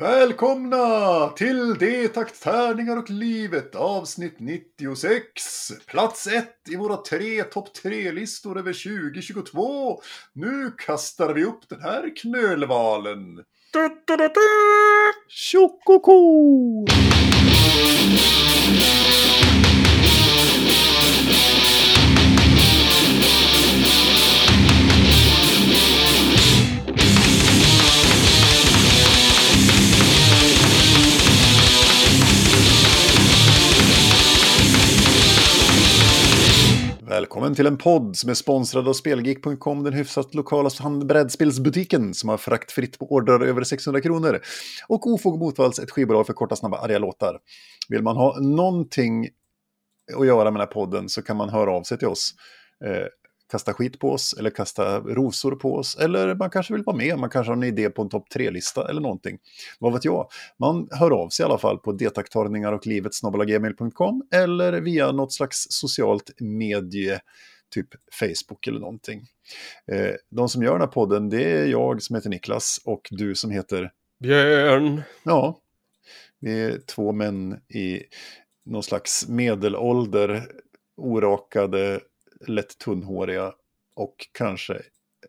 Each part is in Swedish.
Välkomna till D-takt, tärningar och livet avsnitt 96. Plats 1 i våra tre topp 3-listor över 2022. Nu kastar vi upp den här knölvalen. Tjokoko! Välkommen till en podd som är sponsrad av Spelgeek.com, den hyfsat lokala brädspelsbutiken som har fraktfritt på ordrar över 600 kronor. Och Ofog Motvalls, ett skivbolag för korta, snabba, arga låtar. Vill man ha någonting att göra med den här podden så kan man höra av sig till oss. Eh, Kasta skit på oss eller kasta rosor på oss. Eller man kanske vill vara med, man kanske har en idé på en topp tre-lista eller någonting. Vad vet jag? Man hör av sig i alla fall på detaktarningar och livet eller via något slags socialt medie, typ Facebook eller någonting. Eh, de som gör den här podden, det är jag som heter Niklas och du som heter Björn. Ja, vi är två män i någon slags medelålder, orakade lätt tunnhåriga och kanske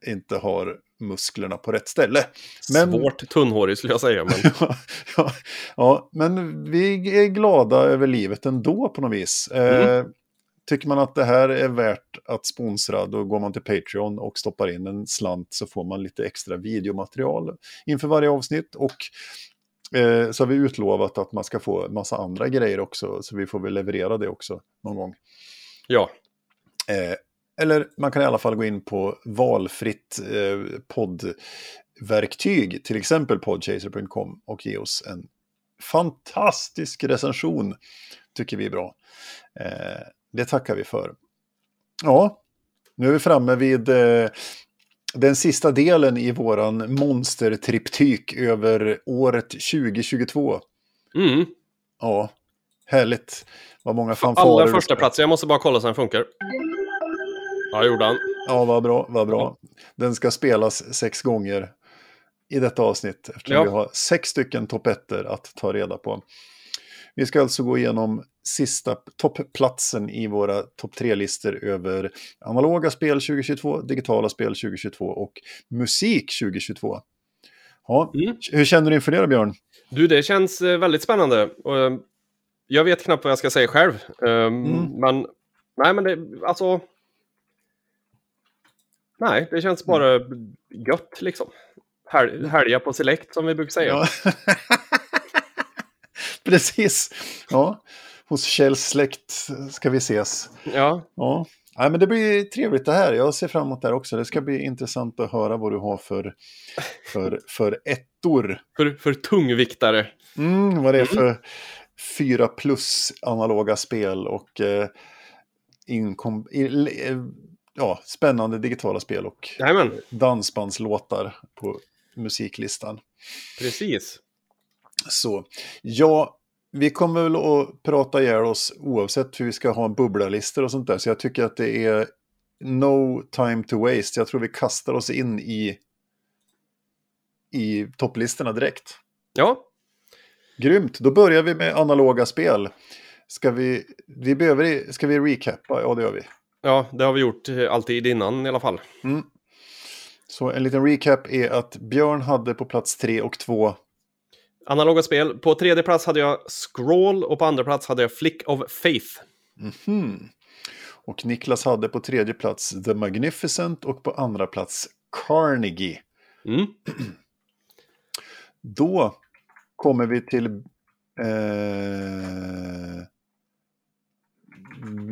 inte har musklerna på rätt ställe. Men... Svårt tunnhårig skulle jag säga. Men... ja, ja, men vi är glada över livet ändå på något vis. Mm. Eh, tycker man att det här är värt att sponsra, då går man till Patreon och stoppar in en slant så får man lite extra videomaterial inför varje avsnitt. Och eh, så har vi utlovat att man ska få massa andra grejer också, så vi får väl leverera det också någon gång. Ja, Eh, eller man kan i alla fall gå in på valfritt eh, poddverktyg, till exempel podchaser.com och ge oss en fantastisk recension. Tycker vi är bra. Eh, det tackar vi för. Ja, nu är vi framme vid eh, den sista delen i våran monstertriptyk över året 2022. Mm. Ja, härligt. Vad många fanfarer. Alla första platser. jag måste bara kolla så den funkar. Ja, gjorde han. Ja, vad bra, vad bra. Den ska spelas sex gånger i detta avsnitt eftersom ja. vi har sex stycken topp att ta reda på. Vi ska alltså gå igenom sista toppplatsen i våra topp tre-listor över analoga spel 2022, digitala spel 2022 och musik 2022. Ja, mm. Hur känner du inför det då, Björn? Du, det känns eh, väldigt spännande. Eh, jag vet knappt vad jag ska säga själv. Ehm, mm. Men, nej, men det, alltså, Nej, det känns bara mm. gött liksom. Hel helga på select som vi brukar säga. Ja. Precis. Ja, hos Kjells släkt ska vi ses. Ja. ja. Nej, men det blir trevligt det här. Jag ser fram emot det här också. Det ska bli intressant att höra vad du har för, för, för ettor. För, för tungviktare. Mm, vad det är mm. för fyra plus analoga spel och eh, inkom, ja, spännande digitala spel och Jajamän. dansbandslåtar på musiklistan. Precis. Så, ja, vi kommer väl att prata ihjäl oss oavsett hur vi ska ha en bubblarlistor och sånt där. Så jag tycker att det är no time to waste. Jag tror vi kastar oss in i, i topplistorna direkt. Ja. Grymt, då börjar vi med analoga spel. Ska vi, vi behöver, ska vi recappa? Ja, det gör vi. Ja, det har vi gjort eh, alltid innan i alla fall. Mm. Så en liten recap är att Björn hade på plats tre och två. Analoga spel. På tredje plats hade jag Scroll och på andra plats hade jag Flick of Faith. Mm -hmm. Och Niklas hade på tredje plats The Magnificent och på andra plats Carnegie. Mm. Då kommer vi till eh,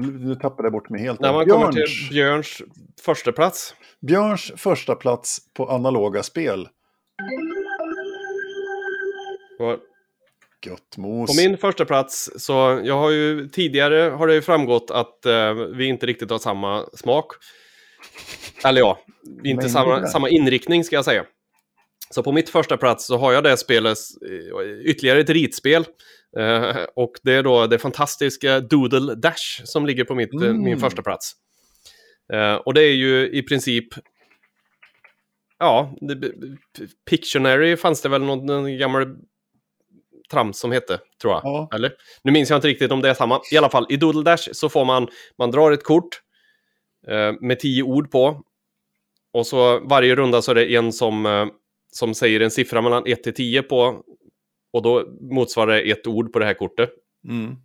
nu tappade jag bort mig helt. När man Björns, kommer till Björns första plats. Björns första plats på analoga spel. Och Gött mos. På min första plats, så jag har ju tidigare har det ju framgått att uh, vi inte riktigt har samma smak. Eller ja, inte samma, samma inriktning ska jag säga. Så på mitt första plats så har jag det spelet, eh, ytterligare ett ritspel Uh, och det är då det fantastiska Doodle Dash som ligger på mitt, mm. min första plats. Uh, och det är ju i princip... Ja, Pictionary fanns det väl någon, någon gammal trams som hette, tror jag. Ja. Eller? Nu minns jag inte riktigt om det är samma. I alla fall, i Doodle Dash så får man, man drar ett kort eh, med tio ord på. Och så varje runda så är det en som, eh, som säger en siffra mellan 1 till 10 på. Och då motsvarar det ett ord på det här kortet. Mm.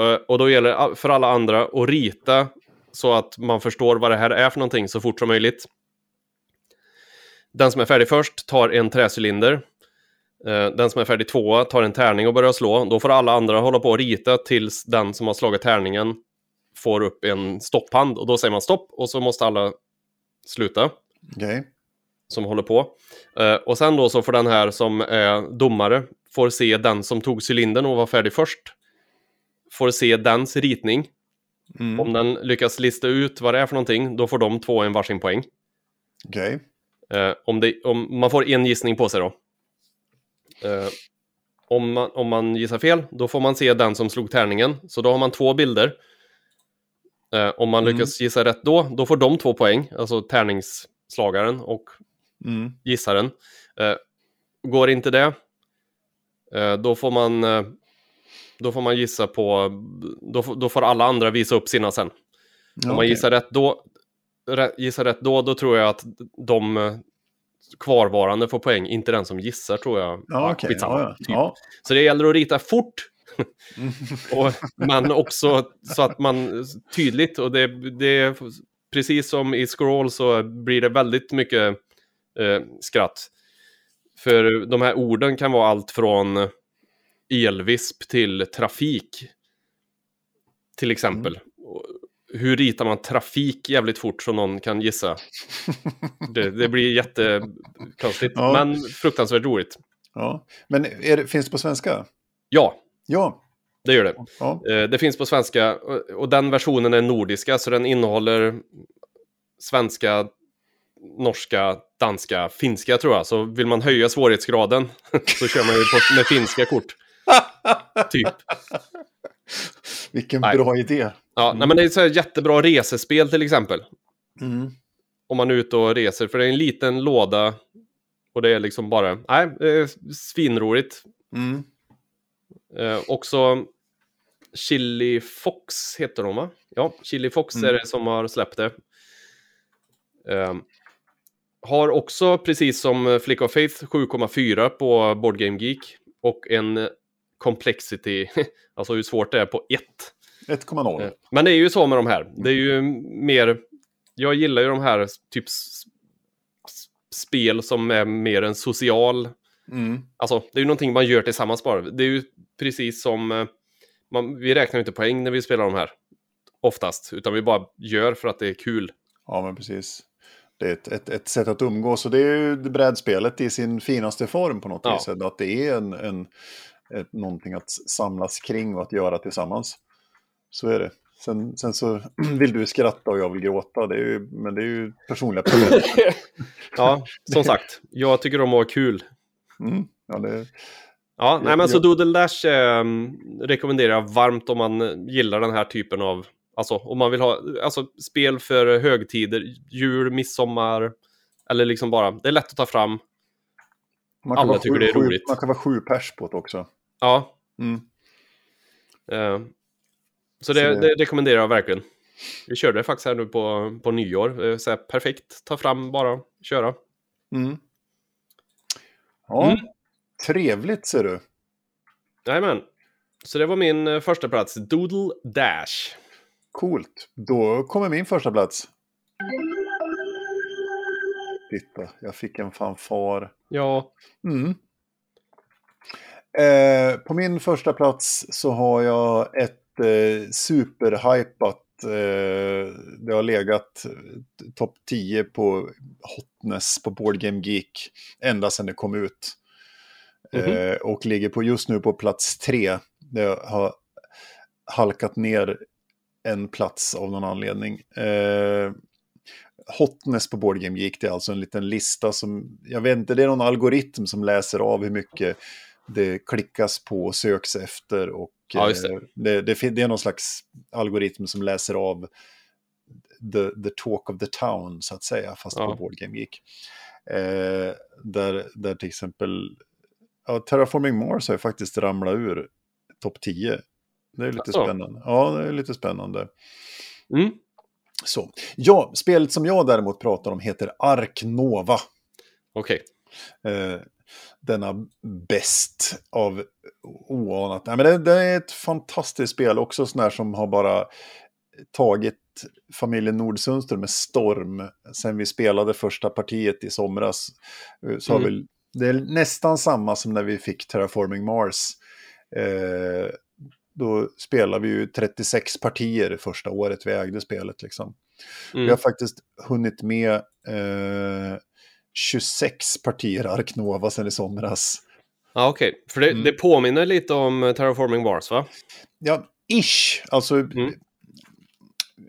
Eh, Och då gäller det för alla andra att rita så att man förstår vad det här är för någonting så fort som möjligt. Den som är färdig först tar en träcylinder. Eh, Den som är färdig tvåa tar en tärning och börjar slå. Då får alla andra hålla på och rita tills den som har slagit tärningen får upp en stopphand. Och då säger man stopp och så måste alla sluta Okej. Som håller på. Eh, och sen då så får den här som är domare får se den som tog cylindern och var färdig först. Får se dens ritning. Mm. Om den lyckas lista ut vad det är för någonting, då får de två en varsin poäng. Okej. Eh, om, det, om man får en gissning på sig då. Eh, om, man, om man gissar fel, då får man se den som slog tärningen. Så då har man två bilder. Eh, om man Mm. lyckas gissa rätt då, då får de två poäng. Alltså tärningsslagaren och Mm. gissaren. Eh, går inte det, eh, då, får man, eh, då får man gissa på... Då, får- då får alla andra visa upp sina sen. Ja, Om man gissar rätt då, gissar rätt då, då tror jag att de eh, kvarvarande får poäng, inte den som gissar tror jag. Ja, skitsamma, Ja, ja. typ. Så det gäller att rita fort, och, men också så att man tydligt, och det, det är precis som i scroll så blir det väldigt mycket eh, skratt. För de här orden kan vara allt från elvisp till trafik. Till exempel. Och Hur ritar man trafik jävligt fort som någon kan gissa? Det, det blir jättekonstigt, Ja. men fruktansvärt roligt. ja. Men det, finns det på svenska? Ja, Ja. det gör det. ja. Eh, Det finns på svenska och den versionen är nordiska så den innehåller svenska, norska, danska, finska tror jag. Så vill man höja svårighetsgraden så kör man ju på, med finska kort. Typ. Vilken Nej. bra idé. Ja, nej, men det är så här jättebra resespel till exempel. Mm. Om man är ute och reser, för det är en liten låda och det är liksom bara, nej, det är svinroligt. Mm. Eh, också Chili Fox heter de va? Ja, Chili Fox Mm. är det som har släppt det. Eh, har också, precis som Flick of Faith, 7,4 på Board Game Geek. Och en Complexity, alltså hur svårt det är, på 1. 1,0. Eh, Men det är ju så med de här. Det är ju mer... Jag gillar ju de här typ spel som är mer en social... Mm. Alltså, det är ju någonting man gör tillsammans bara. Det är ju precis som... eh, Man, vi räknar ju inte poäng när vi spelar de här. Oftast. Utan vi bara gör för att det är kul. Ja, men precis. Det är ett, ett, ett sätt att umgås. Och det är ju brädspelet i sin finaste form på något Ja. vis. Att det är en, en, ett, någonting att samlas kring och att göra tillsammans. Så är det. Sen, sen så vill du skratta och jag vill gråta. Det är ju, men det är ju personliga problem. Ja, som sagt. Jag tycker om att ha kul. Mm. Ja, det, Ja, nej men så ja. Doodle Dash eh, rekommenderar jag varmt om man gillar den här typen av, alltså om man vill ha, alltså spel för högtider, jul, midsommar, eller liksom bara, det är lätt att ta fram. man Alla tycker sju, det är sju, roligt. Man kan vara sju pers på det också. Ja, Mm. eh, så det, Så det- det rekommenderar jag verkligen. Vi körde faktiskt här nu på, på nyår, eh, så här, perfekt, ta fram bara, köra. Mm. Ja, Mm. trevligt ser du. Jajamän. Så det var min eh, första plats, Doodle Dash. Coolt. Då kommer min första plats. Titta, jag fick en fanfar. Ja, Mm. Eh, på min första plats så har jag ett eh, superhypat. Eh, det har legat eh, topp 10 på Hotness på Board Game Geek ända sedan det kom ut. Mhm. Eh, och ligger på just nu på plats 3. Det har halkat ner en plats av någon anledning. Eh, Hotness på Board Game Geek, det är alltså en liten lista som, jag vet inte, det är någon algoritm som läser av hur mycket det klickas på och söks efter och Ja, det. eh, det, det, fin- det är någon slags algoritm som läser av the, the talk of the town, så att säga, fast Ja. på Board Game Geek. Eh, där, där till exempel ja, Terraforming Mars har ju faktiskt ramlat ur topp 10. Det är lite alltså. spännande. Ja, det är lite spännande. Mm. Så. Ja, spelet som jag däremot pratar om heter Ark Nova. Okej. Okay. Eh, denna bäst av oanat. Nej, men det, det, är ett fantastiskt spel, också sån här som har bara tagit familjen Nordsundström med storm sen vi spelade första partiet i somras. Eh, så mm. vi, det är nästan samma som när vi fick Terraforming Mars. Eh, då spelade vi ju 36 partier första året vi ägde spelet. Liksom. Mm. Vi har faktiskt hunnit med eh, 26 partier Arknova sen i somras. Ja, okej. Okay. För det, mm. det, påminner lite om Terraforming Mars, va? Ja, ish. Alltså, mm.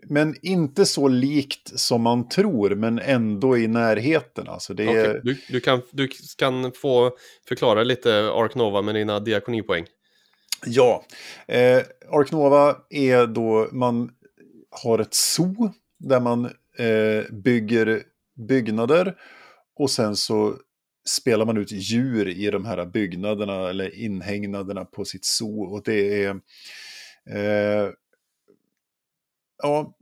Men inte så likt som man tror, men ändå i närheten. Alltså det är... okay. du, du, kan, du kan få förklara lite Arknova med dina diakonipoäng. Ja, eh, Arknova är då man har ett zoo där man eh, bygger byggnader och sen så spelar man ut djur i de här byggnaderna eller inhägnaderna på sitt zoo. Och det är... Eh, ja,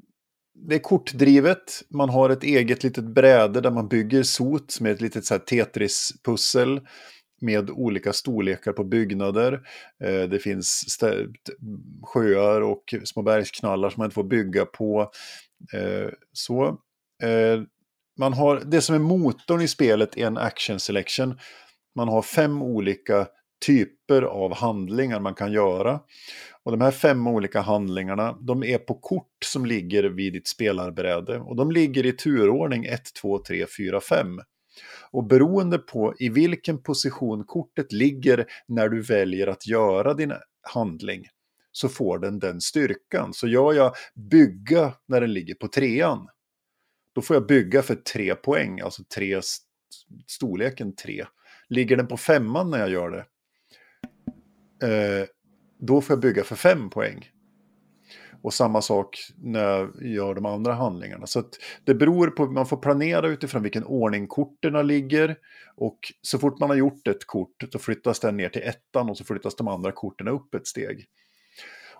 det är kortdrivet. Man har ett eget litet bräde där man bygger sot med ett litet Tetris-pussel med olika storlekar på byggnader. Eh, det finns sjöar och små bergsknallar som man inte får bygga på. Eh, så. Eh, man har, det som är motorn i spelet är en action selection. Man har fem olika typer av handlingar man kan göra. Och de här fem olika handlingarna, de är på kort som ligger vid ditt spelarbräde. Och de ligger i turordning 1, 2, 3, 4, 5. Och beroende på i vilken position kortet ligger när du väljer att göra din handling så får den den styrkan. Så gör jag bygga när den ligger på trean, då får jag bygga för tre poäng, alltså tre storleken tre. Ligger den på femman när jag gör det, eh, då får jag bygga för fem poäng. Och samma sak när jag gör de andra handlingarna. Så det beror på, man får planera utifrån vilken ordning korten ligger. Och så fort man har gjort ett kort, så flyttas den ner till ettan och så flyttas de andra korten upp ett steg.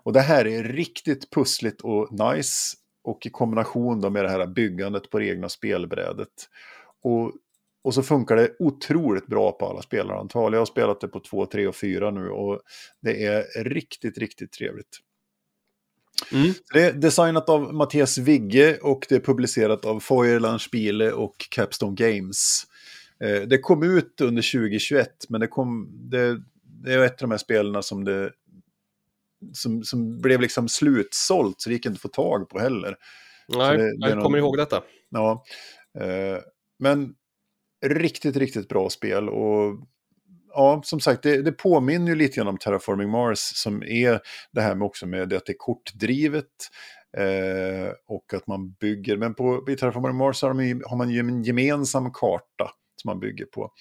Och det här är riktigt pussligt och nice. Och i kombination med det här byggandet på det egna spelbrädet. Och, och så funkar det otroligt bra på alla spelarantal. Jag har spelat det på 2, 3 och 4 nu och det är riktigt, riktigt trevligt. Mm. Det är designat av Mattias Vigge och det är publicerat av Feuerland Spiele och Capstone Games. Eh, det kom ut under 2021, men det, kom, det, det är ett av de här spelen som, det, som, som blev liksom slutsålt, så det gick inte att få tag på heller. Nej, det, jag kommer någon, ihåg detta. Ja, eh, men riktigt, riktigt bra spel och ja, som sagt, det, det påminner ju lite grann om Terraforming Mars som är det här med också med att det är kortdrivet eh, och att man bygger, men på, i Terraforming Mars har, de, har man ju en gemensam karta som man bygger på.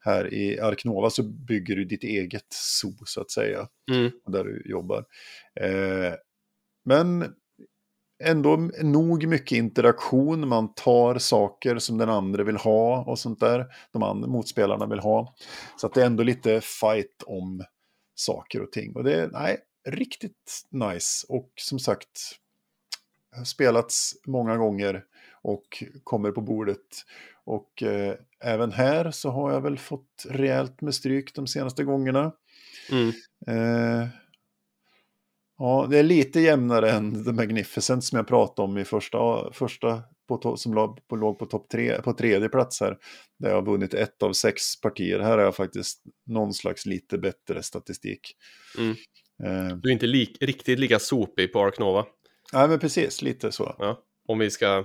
Här i Arknova så bygger du ditt eget zoo så att säga, mm. där du jobbar. Eh, men ändå nog mycket interaktion. Man tar saker som den andra vill ha och sånt där. De andra motspelarna vill ha. Så att det är ändå lite fight om saker och ting. Och det är nej, riktigt nice. Och som sagt, spelats många gånger och kommer på bordet. Och eh, även här så har jag väl fått rejält med stryk de senaste gångerna. Mm. Eh, Ja, det är lite jämnare än The Magnificent som jag pratade om i första, första på som låg på, låg på topp tre, på tredje plats här. Där jag har vunnit ett av sex partier. Här har jag faktiskt någon slags lite bättre statistik. Mm. Eh. Du är inte lik, riktigt lika sopig på Arknova. Nej, men precis, lite så. Ja, om vi ska...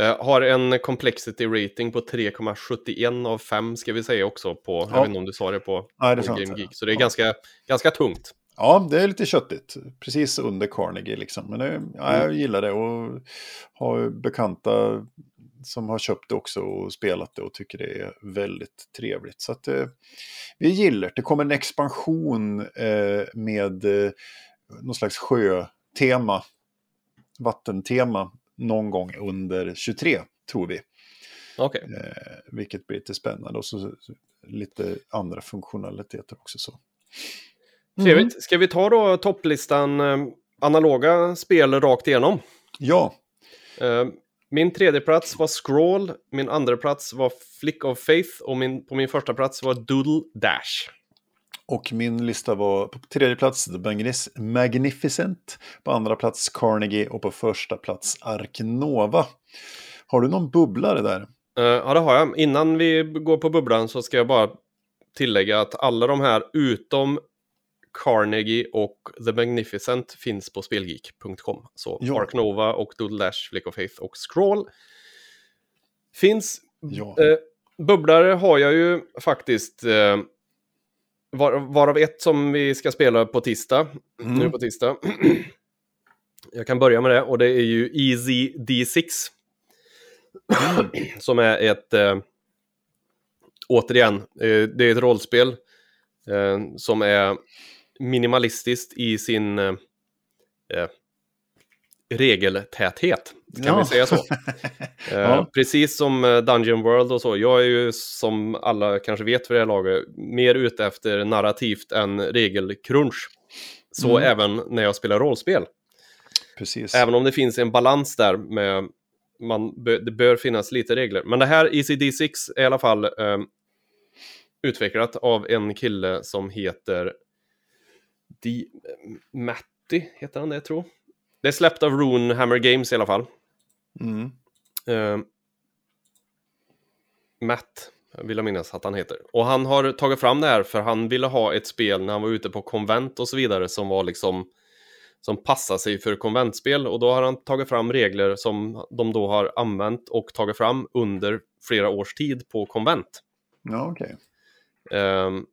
Eh, har en complexity rating på 3,71 av 5 ska vi säga också på, ja. jag vet inte om du sa det på, Nej, det på Game Geek. Så det är ja. ganska, ganska tungt. Ja, det är lite köttigt. Precis under Carnegie liksom. Men det, ja, jag mm. gillar det och har bekanta som har köpt det också och spelat det och tycker det är väldigt trevligt. Så att eh, vi gillar det. Det kommer en expansion eh, med eh, någon slags sjötema, vattentema någon gång under 23, tror vi. Okay. Eh, vilket blir lite spännande och så, så lite andra funktionaliteter också. Så. Trevligt. Mm. Ska vi ta då topplistan eh, analoga spel rakt igenom? Ja. Eh, min tredje plats var Scroll, min andra plats var Flick of Faith och min, på min första plats var Doodle Dash. Och min lista var på tredje plats The Magnificent, på andra plats Carnegie och på första plats Arknova. Har du någon bubblare där? Uh, ja, det har jag. Innan vi går på bubblan så ska jag bara tillägga att alla de här utom Carnegie och The Magnificent finns på spelgeek.com. Så ja. Arknova och Doodle Dash, Flick of Faith och Scroll finns. Ja. Eh, bubblare har jag ju faktiskt eh, var, varav ett som vi ska spela på tisdag. Mm. Nu på tisdag. Jag kan börja med det och det är ju Easy D6. Mm. som är ett... Äh, återigen, äh, det är ett rollspel äh, som är minimalistiskt i sin regeltäthet. Kan ja. vi säga så? eh, ja. Precis som eh, Dungeon World och så. Jag är ju som alla kanske vet för det här laget mer ute efter narrativt än regelkrunch. Så mm. även när jag spelar rollspel. Precis. Även om det finns en balans där med man, det bör finnas lite regler. Men det här ECD6 är i alla fall eh, utvecklat av en kille som heter Di Matti, heter han det tror jag. Det är släppt av Rune Hammer Games i alla fall. Mm. Uh, Matt, vill jag minnas att han heter. Och han har tagit fram det här för han ville ha ett spel när han var ute på konvent och så vidare som var liksom som passar sig för konventspel och då har han tagit fram regler som de då har använt och tagit fram under flera års tid på konvent. Ja, okej. Okay. Um, ehm,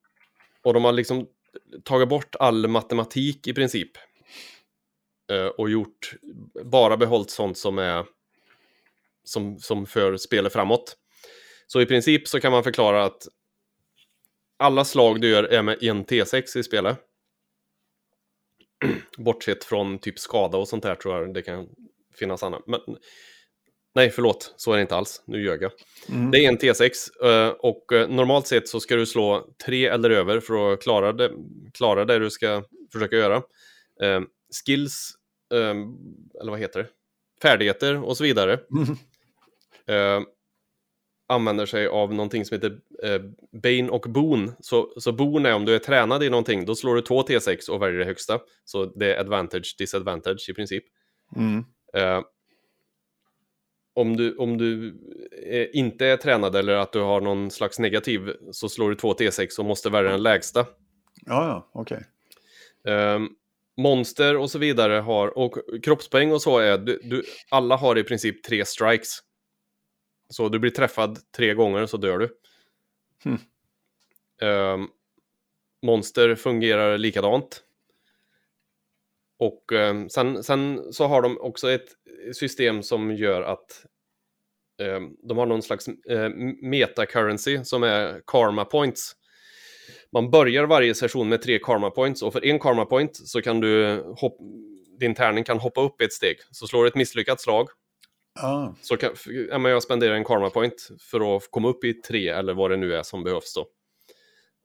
och de har liksom tagit bort all matematik i princip. Eh, och gjort, bara behållit sånt som är som, som för spelet framåt. Så i princip så kan man förklara att alla slag du gör är med en T6 i spelet. Bortsett från typ skada och sånt där tror jag det kan finnas annat. Men, nej, förlåt, så är det inte alls. Nu ljög jag. Mm. Det är en T6 eh, och eh, normalt sett så ska du slå tre eller över för att klara det, klara det du ska försöka göra. Skills um, eller vad heter det, färdigheter och så vidare. Mm. Använder sig av någonting som heter Bane och Boon. Så, så Boon är om du är tränad i någonting, då slår du två T6 och väljer det högsta. Så det är advantage, disadvantage i princip. Mm. Om du, om du är, inte är tränad eller att du har någon slags negativ så slår du två T6 och måste välja den lägsta. Ja, ja, okej. Okay. Um, monster och så vidare har, och kroppspoäng och så är, du, du, alla har i princip tre strikes. Så du blir träffad tre gånger så dör du. Hmm. Um, monster fungerar likadant. Och um, sen, sen, så har de också ett system som gör att um, de har någon slags uh, meta-currency som är karma points man börjar varje session med tre karma points och för en karma point så kan du din tärning kan hoppa upp ett steg. Så slår du ett misslyckat slag ah. så kan ja, jag spenderar en karma point för att komma upp i tre eller vad det nu är som behövs då.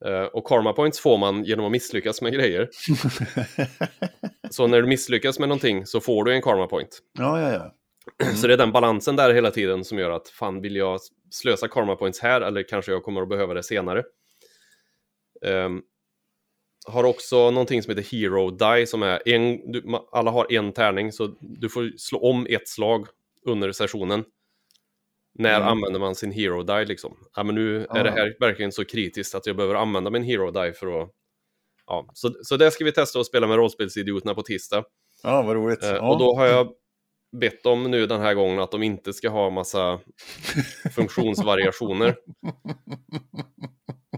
Uh, och karma points får man genom att misslyckas med grejer. så när du misslyckas med någonting så får du en karma point. Ja, ja, ja. Mm. Så det är den balansen där hela tiden som gör att fan vill jag slösa karma points här eller kanske jag kommer att behöva det senare. Um, har också någonting som heter Hero Die som är en, du, alla har en tärning så du får slå om ett slag under sessionen. När mm. använder man sin Hero Die liksom? Ja men nu är det här verkligen så kritiskt att jag behöver använda min Hero Die för att... Ja, så, så det ska vi testa att spela med rollspelsidioterna på tisdag. Ja, vad roligt. Ja. Och då har jag bett dem nu den här gången att de inte ska ha massa funktionsvariationer.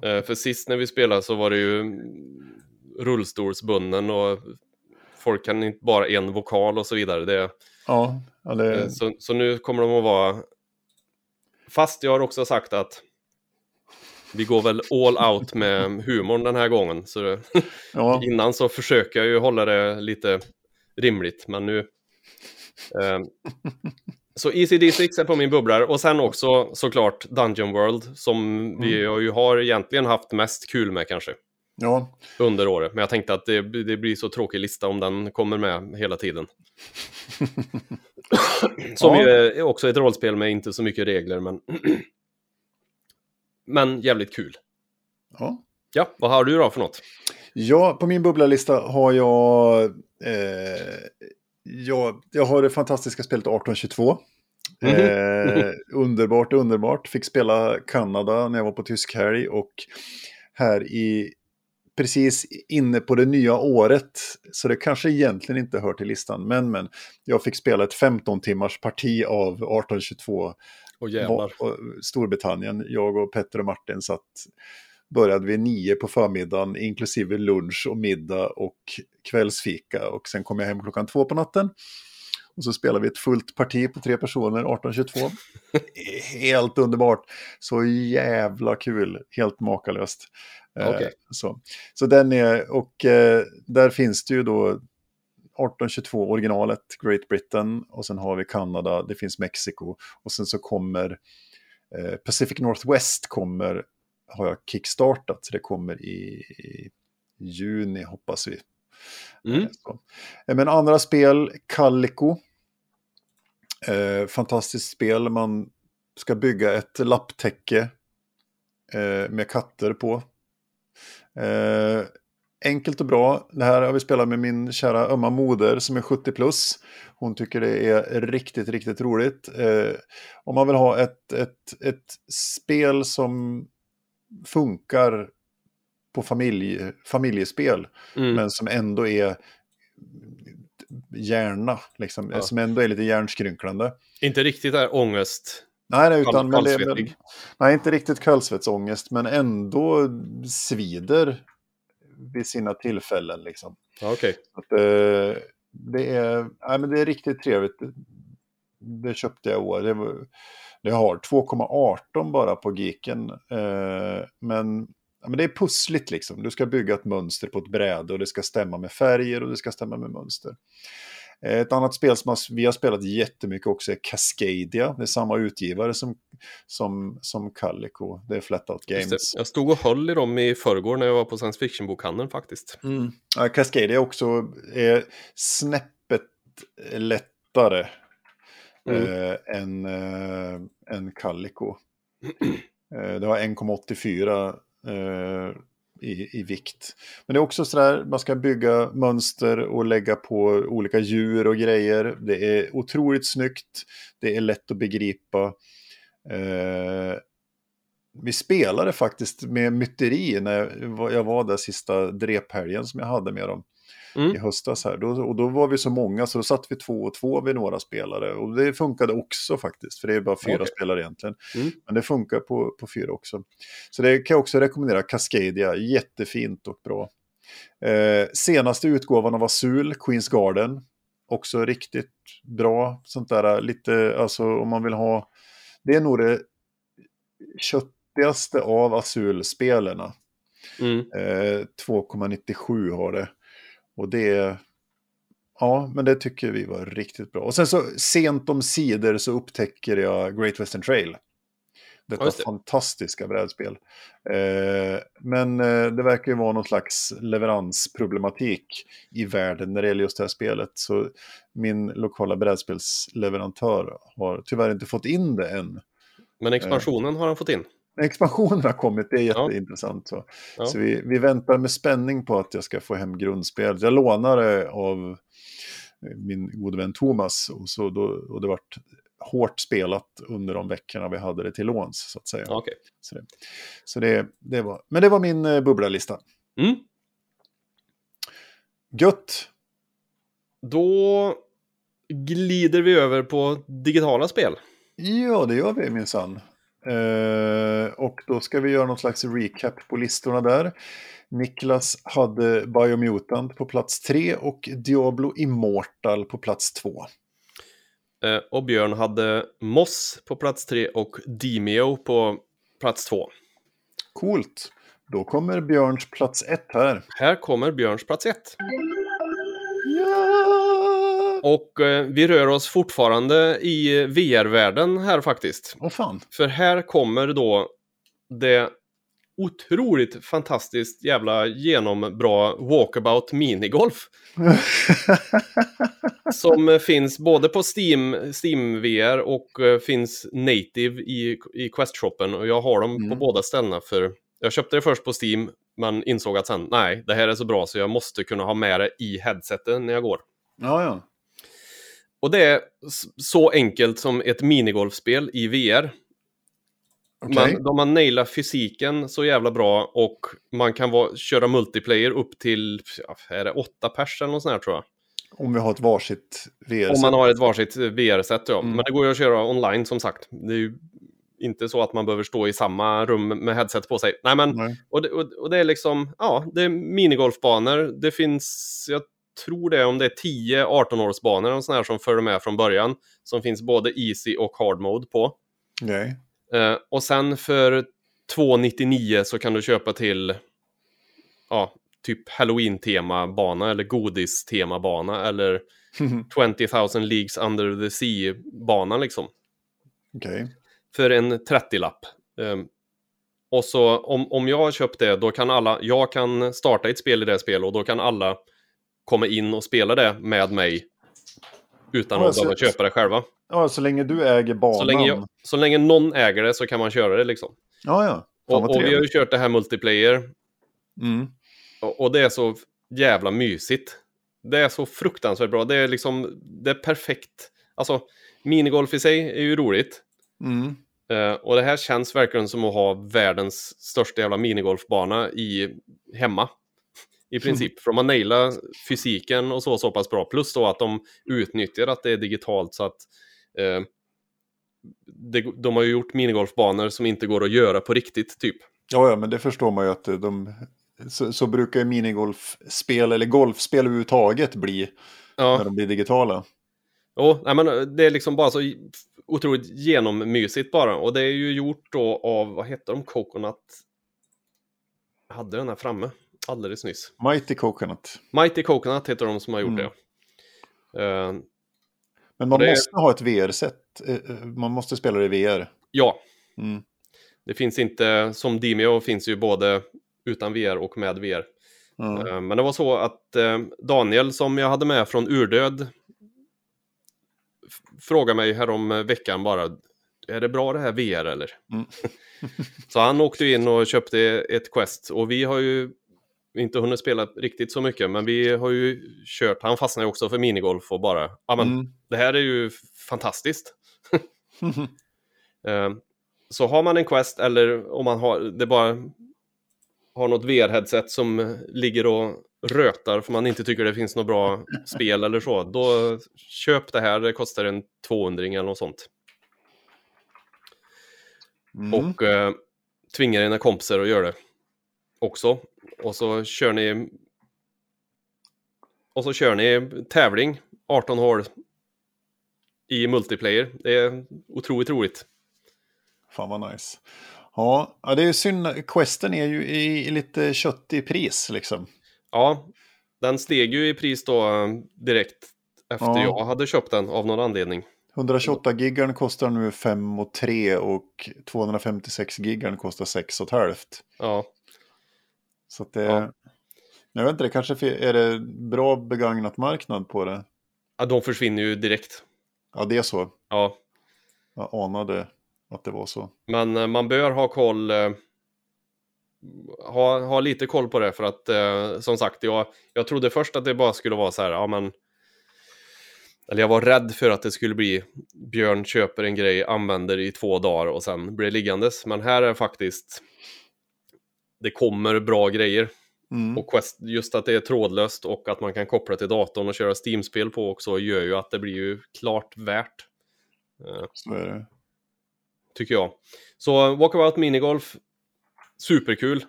Eh, för sist när vi spelade så var det ju rullstolsbunden och folk kan inte bara en vokal och så vidare. Det, ja, det... Eh, så, så nu kommer de att vara... Fast jag har också sagt att vi går väl all out med humorn den här gången. Så ja. innan så försöker jag ju hålla det lite rimligt, men nu... Eh, Så ECD6 är på min bubblare och sen också såklart Dungeon World som mm. vi ju har egentligen haft mest kul med kanske. Ja. Under året, men jag tänkte att det, det blir så tråkig lista om den kommer med hela tiden. som ja. ju är också ett rollspel med inte så mycket regler, men men jävligt kul. Ja. Ja, vad har du då för något? Ja, på min bubblalista har jag... Eh, jag, jag har det fantastiska spelet 1822. Mm -hmm. eh, underbart, underbart. Fick spela Kanada när jag var på tysk helg och här i precis inne på det nya året. Så det kanske egentligen inte hör till listan. Men, men jag fick spela ett 15 timmars parti av 1822 och jävlar. Storbritannien. Jag och Petter och Martin satt, började vid nio på förmiddagen, inklusive lunch och middag och kvällsfika. Och sen kom jag hem klockan två på natten. Och så spelade vi ett fullt parti på tre personer, 1822. Helt underbart. Så jävla kul, helt makalöst. Eh, okay. Så. så den är, och eh, där finns det ju då 1822 originalet, Great Britain, och sen har vi Kanada, det finns Mexiko, och sen så kommer eh, Pacific Northwest kommer, har jag kickstartat, så det kommer i, i juni hoppas vi. Mm. Eh, eh, men andra spel, Calico, eh, fantastiskt spel, man ska bygga ett lapptäcke eh, med katter på. Eh, enkelt och bra. Det här har vi spelat med min kära ömma moder som är 70 plus. Hon tycker det är riktigt, riktigt roligt. Eh, om man vill ha ett, ett, ett spel som funkar på familj, familjespel, mm. men som ändå är hjärna, liksom, ja. som ändå är lite hjärnskrynklande. Inte riktigt är ångest. Nej, nej, utan, men, men, nej, inte riktigt kallsvetsångest, men ändå svider vid sina tillfällen. Liksom. Okay. Att, eh, det, är, nej, men det är riktigt trevligt. Det köpte jag i år. Det, var, det har 2,18 bara på Geeken. Eh, men, ja, men det är pussligt liksom. Du ska bygga ett mönster på ett bräde och det ska stämma med färger och det ska stämma med mönster. Eh, ett annat spel som vi har spelat jättemycket också är Cascadia. Det är samma utgivare som, som, som Calico. Det är Flatout Games. Jag stod och höll i dem i förrgår när jag var på science fiction-bokhandeln faktiskt. Mm. Cascadia också är snäppet lättare mm. eh, än, eh, än Calico. eh, det har 1,84 eh, Eh, i, i vikt. Men det är också sådär, man ska bygga mönster och lägga på olika djur och grejer. Det är otroligt snyggt, det är lätt att begripa. Eh, vi spelade faktiskt med myteri när jag var där sista drephelgen som jag hade med dem mm. i höstas här. Då, och då var vi så många så då satt vi två och två vid några spelare. Och det funkade också faktiskt, för det är bara fyra okay. spelare egentligen. Mm. Men det funkar på, på fyra också. Så det kan jag också rekommendera, Cascadia, jättefint och bra. Eh, senaste utgåvan av Azul, Queens Garden, också riktigt bra. Sånt där lite, alltså om man vill ha, det är nog det köttigaste av Azul-spelarna. Mm. Eh, 2,97 har det. Och det, ja, men det tycker vi var riktigt bra. Och sen så sent om sidor så upptäcker jag Great Western Trail. Detta det. fantastiska brädspel. Eh, men eh, det verkar ju vara någon slags leveransproblematik i världen när det gäller just det här spelet. Så min lokala brädspelsleverantör har tyvärr inte fått in det än. Men expansionen eh, har han fått in? Expansionen har kommit, det är jätteintressant. Så, ja. så vi, vi väntar med spänning på att jag ska få hem grundspelet. Jag lånade av min gode vän Thomas och, så då, och det vart hårt spelat under de veckorna vi hade det till låns, så att säga. Okay. Så, det, så det, det, var, men det var min eh, bubblalista. Mm. Gött! Då glider vi över på digitala spel. Ja, det gör vi minsann. Eh, och då ska vi göra någon slags recap på listorna där. Niklas hade Biomutant på plats 3 och Diablo Immortal på plats 2. Eh, och Björn hade Moss på plats 3 och Demio på plats 2. Coolt. Då kommer Björns plats 1 här. Här kommer Björns plats 1. Ja! Och eh, vi rör oss fortfarande i VR-världen här faktiskt. Åh fan. För här kommer då det otroligt fantastiskt jävla genombra walkabout minigolf. som finns både på Steam, Steam VR och uh, finns native i, i Quest-shoppen. Och jag har dem Mm. på båda ställena för jag köpte det först på Steam men insåg att sen, nej, det här är så bra så jag måste kunna ha med det i headsetet när jag går. Ja, ja. Och det är så enkelt som ett minigolfspel i VR. Okej. Man, de har nailat fysiken så jävla bra och man kan vara, köra multiplayer upp till, ja, är det åtta pers eller något sånt här tror jag. Om vi har ett varsitt VR. Om man har ett varsitt VR-set ja. Mm. Men det går ju att köra online som sagt. Det är ju inte så att man behöver stå i samma rum med headset på sig. Nej men, Nej. och det, och, och det är liksom, ja, det är minigolfbanor. Det finns, jag tror det är om det är 10 18-årsbanor och sådana här som följer med från början. Som finns både easy och hard mode på. Okej. Eh, och sen för 2,99 så kan du köpa till ja, typ Halloween-temabana eller godis-temabana eller 20,000 Leagues Under the Sea-bana liksom. Okej. För en 30-lapp. Ehm, och så om, om jag har köpt det, då kan alla, jag kan starta ett spel i det spelet och då kan alla komma in och spela det med mig utan Ja, att behöva köpa det själva. Ja, så länge du äger banan. Så länge, jag, så länge någon äger det så kan man köra det liksom. Ja, ja. Och, och vi har ju kört det här multiplayer Mm. och, och det är så jävla mysigt. Det är så fruktansvärt bra. Det är liksom, det är perfekt. Alltså, minigolf i sig är ju roligt. Mm. Eh, och det här känns verkligen som att ha världens största jävla minigolfbana i, hemma. I princip. För de har nailat fysiken och så så pass bra. Plus då att de utnyttjar att det är digitalt så att eh, det, de har ju gjort minigolfbanor som inte går att göra på riktigt typ. Ja, ja, men det förstår man ju att de... Så, så brukar ju minigolfspel, eller golfspel överhuvudtaget bli Ja. när de blir digitala. Jo, nej, men det är liksom bara så otroligt genommysigt bara. Och det är ju gjort då av, vad heter de, Coconut? Hade den här framme alldeles nyss. Mighty Coconut. Mighty Coconut heter de som har gjort Mm. det. Eh, Men man Det- måste ha ett VR-set. Eh, eh, Man måste spela det i VR. ja, Mm. det finns inte, som Demio finns ju både utan VR och med VR. Eh, men det var så att Daniel som jag hade med från Urdöd frågade mig härom veckan bara, är det bra det här VR eller? Mm. så han åkte in och köpte ett Quest och vi har ju inte hunnit spela riktigt så mycket, men vi har ju kört, han fastnade ju också för minigolf och bara, ja men Mm. det här är ju fantastiskt. Eh, Så har man en Quest eller om man har det bara har något VR-headset som ligger och rötar för man inte tycker det finns något bra spel eller så, då köp det här. Det kostar en 200 eller något sånt. Mm. Och eh, tvinga dina kompisar att göra det också. Och så kör ni och så kör ni tävling 18 hål i multiplayer. Det är otroligt roligt. Fan vad nice. Ja, det är ju synd. Questen är ju i, i lite köttig pris liksom. Ja, den steg ju i pris då eh, direkt efter Ja. jag hade köpt den av någon anledning. 128 gigan kostar nu 5 och 3 och 256 gigan kostar 6 och halvt. Ja, Så att det... Ja. Jag vet inte, det kanske är det bra begagnat marknad på det. Ja, de försvinner ju direkt. Ja, det är så. Ja, Jag anade att det var så. men eh, man bör ha koll. eh, Ha, ha lite koll på det för att eh, som sagt, jag, jag trodde först att det bara skulle vara så här, ja men. Eller jag var rädd för att det skulle bli Björn köper en grej, använder i två dagar och sen blir det liggandes. Men här är faktiskt. Det kommer bra grejer. Mm. Och Quest, just att det är trådlöst och att man kan koppla till datorn och köra Steam-spel på också gör ju att det blir ju klart värt. eh, Så är det. tycker jag. Så Walkabout Minigolf, superkul.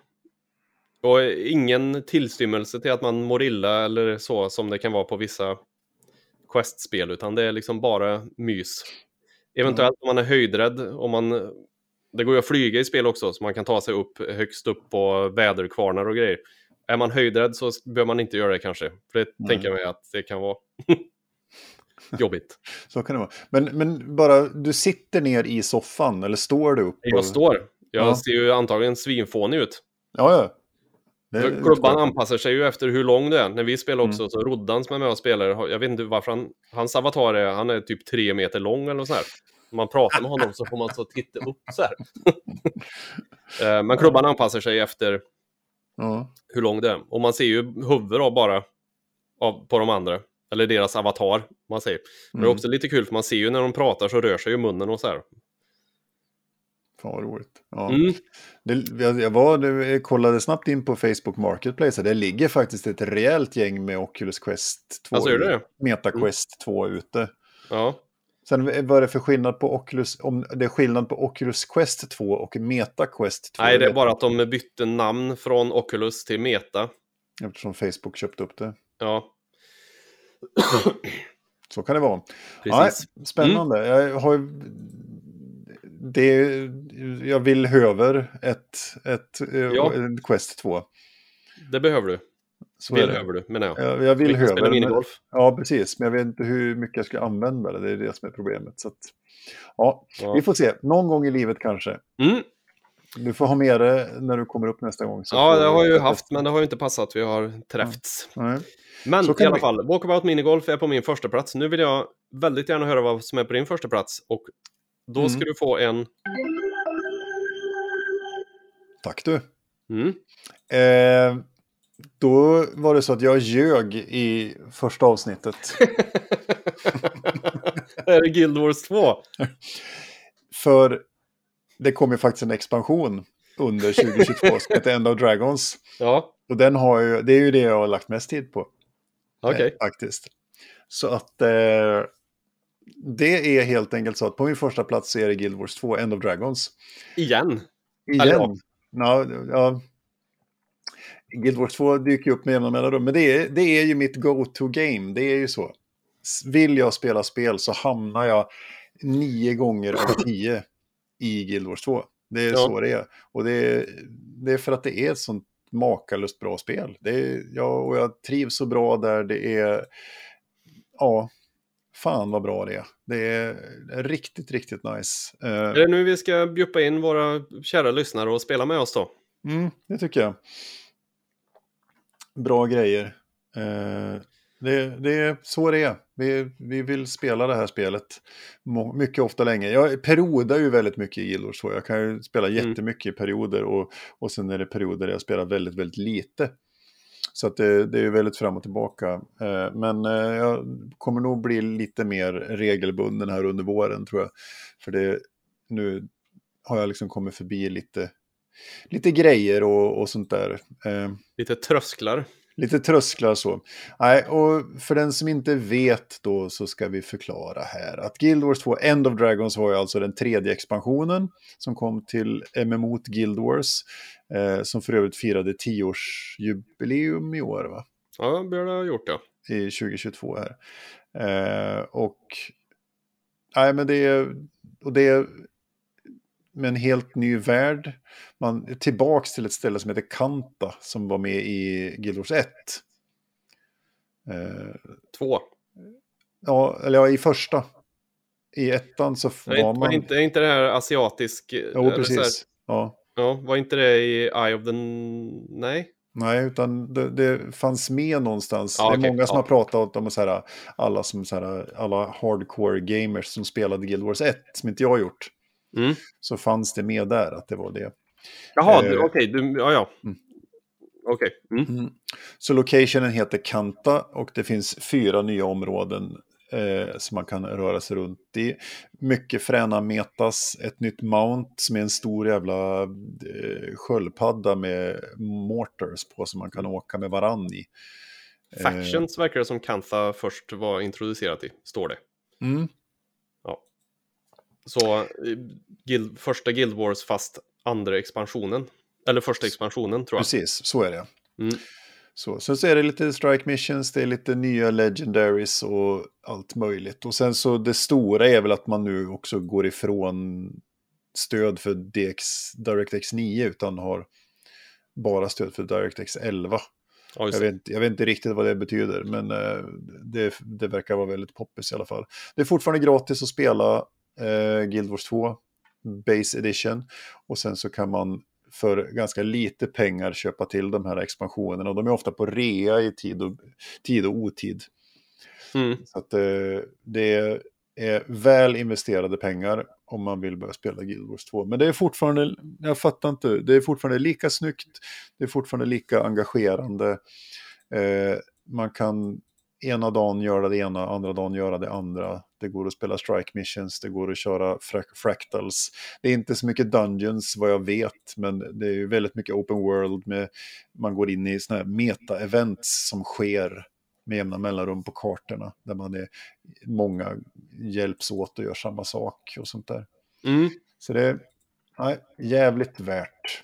Och ingen tillstymmelse till att man mår illa eller så som det kan vara på vissa Quest-spel, utan det är liksom bara mys. Eventuellt om man är höjdrädd, om man... Det går ju att flyga i spel också, så man kan ta sig upp högst upp på väderkvarnar och grejer. Är man höjdrädd så behöver man inte göra det kanske, för det Nej. tänker jag mig att det kan vara. jobbigt. Så kan det vara. Men, men bara, du sitter ner i soffan eller står du upp? Jag och... står. Jag Ja. ser ju antagligen svinfånig ut. Ja, ja. Det- Klubban anpassar sig ju efter hur lång du är. När vi spelar också Mm. så Roddan som är med och spelar, jag vet inte varför han, hans avatar är, han är typ tre meter lång eller något sånt här. Om man pratar med honom så får man så titta upp så här. Eh, Men klubban anpassar sig efter Ja. hur lång det är. Och man ser ju huvud då bara av, på de andra. Eller deras avatar, man säger. Men det är Mm. också lite kul för man ser ju när de pratar så rör sig ju munnen och så här. Fan vad roligt. Ja. Mm. Det, jag, var, jag kollade snabbt in på Facebook Marketplace. Det ligger faktiskt ett rejält gäng med Oculus Quest 2. Alltså? Meta Mm. Quest 2 ute. Ja. Sen vad är det för skillnad på Oculus, om det är skillnad på Oculus Quest 2 och Meta Quest 2? Nej, det är bara att de bytte namn från Oculus till Meta. Eftersom Facebook köpte upp det. Ja, Så kan det vara. precis. Nej, spännande. Jag, har, det, jag vill höver ett, ett, eh, Ja. en Quest 2. Det behöver du. Så behöver du, menar jag. Jag, jag vill höver. men-. Ja, precis. Men jag vet inte hur mycket jag ska använda det. Det är det som är problemet. Så att, ja, Ja. vi får se. Någon gång i livet kanske. Mm. Du får ha med det när du kommer upp nästa gång. Ja, det har jag ju haft, men det har ju inte passat. Vi har träffts. Nej. Men i alla vi- fall, Walkabout Minigolf är på min första plats. Nu vill jag väldigt gärna höra vad som är på din första plats. Och då Mm. ska du få en... Tack du. Mm. Eh, då var det så att jag ljög i första avsnittet. är det Guild Wars 2? För det kom ju faktiskt en expansion under 2022 som heter End of Dragons. Ja, Och den har ju, det är ju det jag har lagt mest tid på. okej. Eh, faktiskt. Så att eh, det är helt enkelt så att på min första plats är det Guild Wars 2, End of Dragons. Igen. Igen. Ja. Ja, ja. Guild Wars 2 dyker upp med jämna mellanrum, men det är, det är ju mitt go-to-game, det är ju så. Vill jag spela spel så hamnar jag nio gånger av tio i Guild Wars 2. Det är Ja. så det är. Och det är, det är för att det är ett sånt makalöst bra spel. Det är, ja, och jag trivs så bra där, det är... Ja, fan vad bra det är. Det är riktigt, riktigt nice. Eh, Är det nu vi ska bjuda in våra kära lyssnare och spela med oss då? Mm, det tycker jag. Bra grejer. Eh, det, det är så det är. Vi, vi vill spela det här spelet mycket ofta länge. Jag periodar ju väldigt mycket i Guild 2. Jag kan ju spela Mm. jättemycket i perioder och, och sen är det perioder där jag spelar väldigt, väldigt lite. Så att det, det är ju väldigt fram och tillbaka. Eh, men eh, jag kommer nog bli lite mer regelbunden här under våren tror jag. För det, nu har jag liksom kommit förbi lite, lite grejer och, och sånt där. Eh, Lite trösklar. lite trösklar så. Nej, och för den som inte vet då så ska vi förklara här att Guild Wars 2 End of Dragons var ju alltså den tredje expansionen som kom till MMO Guild Wars. Eh, som för övrigt firade tioårsjubileum i år va? Ja, det bör det ha gjort ja. i 2022 här. Eh, och nej, men det är, och det är med en helt ny värld. Man är tillbaks till ett ställe som heter Kanta som var med i Guild Wars 1. Eh, Två. ja, eller ja, i första. I ettan så var var man... inte, inte det här asiatisk... Jo, eller så här- precis. Ja. Ja, var inte det i Eye of the... Nej? Nej, utan det, det fanns med någonstans. Ja, det är okej, många som ja. har pratat om så här, alla, som, så här, alla hardcore gamers som spelade Guild Wars 1, som inte jag har gjort. Mm. Så fanns det med där att det var det. Jaha, Eh, okej, du... Ja, ja. mm. Okej. Mm. Så locationen heter Kanta och det finns fyra nya områden eh, som man kan röra sig runt i. Mycket fräna metas, ett nytt mount som är en stor jävla eh, sköldpadda med mortars på som man kan åka med varann i. Eh, Factions verkar det som Kantha först var introducerat i, står det. Mm, Så eh, guild, första Guild Wars fast andra expansionen. Eller första expansionen tror jag. precis, så är det. Mm. Så, sen så är det lite strike missions, det är lite nya legendaries och allt möjligt. Och sen så det stora är väl att man nu också går ifrån stöd för DX, DirectX 9 utan har bara stöd för DirectX 11. Ja, jag, vet, jag vet inte riktigt vad det betyder, men uh, det, det verkar vara väldigt poppis i alla fall. Det är fortfarande gratis att spela uh, Guild Wars 2 Base Edition och sen så kan man för ganska lite pengar köpa till de här expansionerna. Och de är ofta på rea i tid och, tid och otid. Mm. Så att, uh, det är väl investerade pengar om man vill börja spela Guild Wars 2. Men det är fortfarande, jag fattar inte, det är fortfarande lika snyggt, det är fortfarande lika engagerande. Eh, man kan ena dagen göra det ena, andra dagen göra det andra. Det går att spela strike missions, det går att köra fractals. Det är inte så mycket dungeons vad jag vet, men det är väldigt mycket open world. Med, man går in i sådana här meta-events som sker med jämna mellanrum på kartorna. Där man är, många hjälps åt och gör samma sak och sånt där. Mm. Så det är nej, jävligt värt.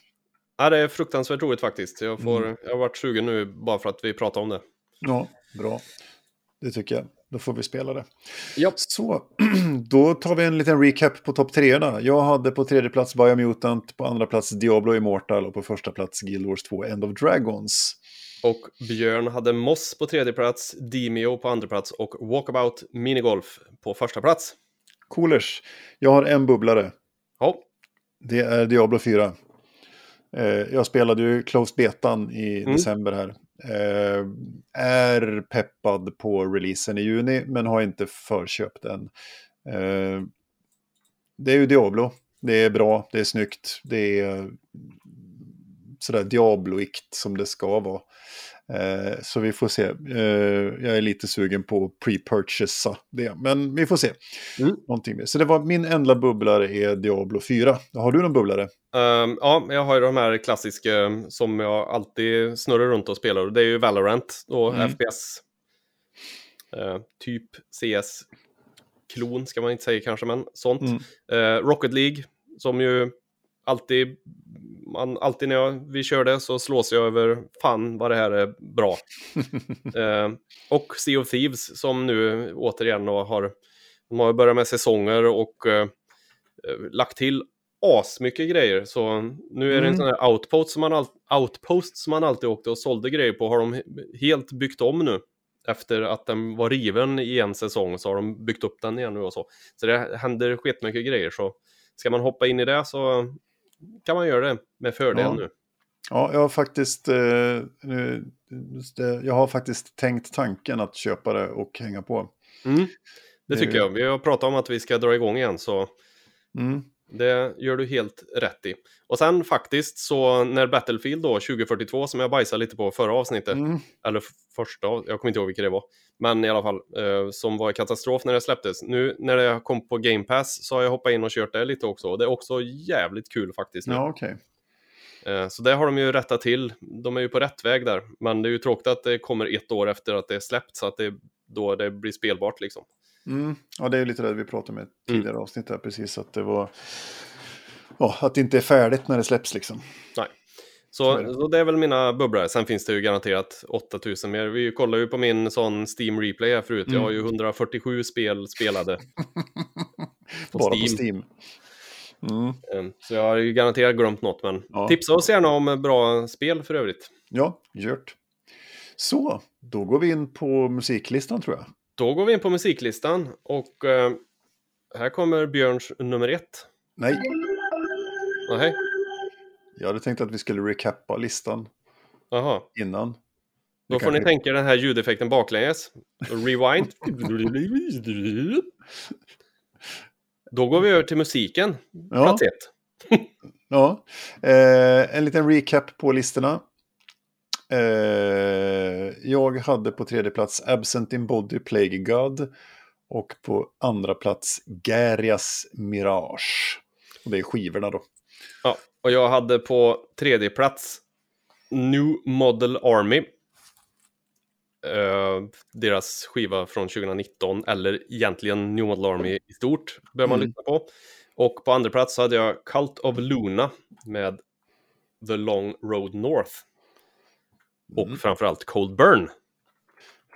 Ja, det är fruktansvärt roligt faktiskt. Jag, får, mm. jag har varit sugen nu bara för att vi pratar om det. Ja, bra. Det tycker jag. Då får vi spela det. Ja. Så, då tar vi en liten recap på topp tre. Jag hade på tredje plats Biomutant, på andra plats Diablo Immortal och på första plats Guild Wars 2 End of Dragons. Och Björn hade Moss på tredje plats, Dimio på andra plats och Walkabout Minigolf på första plats. Coolers. Jag har en bubblare. Ja. Det är Diablo 4. Eh, jag spelade ju Closed Betan i mm. december här. Eh, är peppad på releasen i juni men har inte förköpt den. Eh, det är ju Diablo. Det är bra, det är snyggt, det är sådär Diabloikt som det ska vara. Eh, så vi får se. Eh, jag är lite sugen på att pre-purchasa det, men vi får se. Mm. Någonting mer. Så det var min enda bubblare är Diablo 4. Har du någon bubblare? Um, ja, jag har ju de här klassiska som jag alltid snurrar runt och spelar. Det är ju Valorant och mm. FPS. Uh, eh, typ CS. Klon ska man inte säga kanske, men sånt. Mm. Uh, Rocket League, som ju alltid man, alltid när jag, vi kör det så slås jag över fan vad det här är bra. eh, och Sea of Thieves som nu återigen har, de har börjat med säsonger och eh, lagt till asmycket grejer. Så nu är det en mm. sån här outpost som, man all, outpost som man alltid åkte och sålde grejer på har de helt byggt om nu. Efter att den var riven i en säsong så har de byggt upp den igen nu och så. Så det händer skitmycket grejer. Så ska man hoppa in i det så kan man göra det med fördel ja. nu. Ja, jag har faktiskt, eh, nu, jag har faktiskt tänkt tanken att köpa det och hänga på. Mm, det tycker jag. Vi har pratat om att vi ska dra igång igen, så mm. Det gör du helt rätt i. Och sen faktiskt så när Battlefield då, 2042, som jag bajsade lite på förra avsnittet, mm. eller första, jag kommer inte ihåg vilket det var, men i alla fall, eh, som var katastrof när det släpptes. Nu när det kom på Game Pass så har jag hoppat in och kört det lite också. Det är också jävligt kul faktiskt. Nu. Ja, okay. eh, så det har de ju rättat till. De är ju på rätt väg där. Men det är ju tråkigt att det kommer ett år efter att det är släppt så att det då det blir spelbart liksom. Mm. Ja, det är lite det vi pratade med tidigare mm. avsnitt här, precis att det var... Ja, att det inte är färdigt när det släpps liksom. Nej. Så, så, så det är väl mina bubblor. Sen finns det ju garanterat 8000 mer. Vi kollar ju på min sån Steam Replay här förut. Mm. Jag har ju 147 spel spelade. på Bara Steam. på Steam. Mm. Ehm, så jag har ju garanterat glömt något, men ja. tipsa oss gärna om bra spel för övrigt. Ja, gjort. Så, då går vi in på musiklistan tror jag. Då går vi in på musiklistan och uh, här kommer Björns nummer ett. Nej. Nej. Jag hade tänkt att vi skulle recappa listan Aha. innan. Då får ni tänka den här ljudeffekten baklänges. Rewind. Då går vi över till musiken. Ja. Plats ett. ja, eh, en liten recap på listorna. Eh, jag hade på tredje plats Absent in Body Plague God. Och på andra plats Garias Mirage. Och det är skivorna då. Ja, och jag hade på tredje plats New Model Army. Uh, deras skiva från 2019, eller egentligen New Model Army i stort, bör man mm. lyssna på. Och på andra plats hade jag Cult of Luna med The Long Road North. Och mm. framförallt Cold Burn.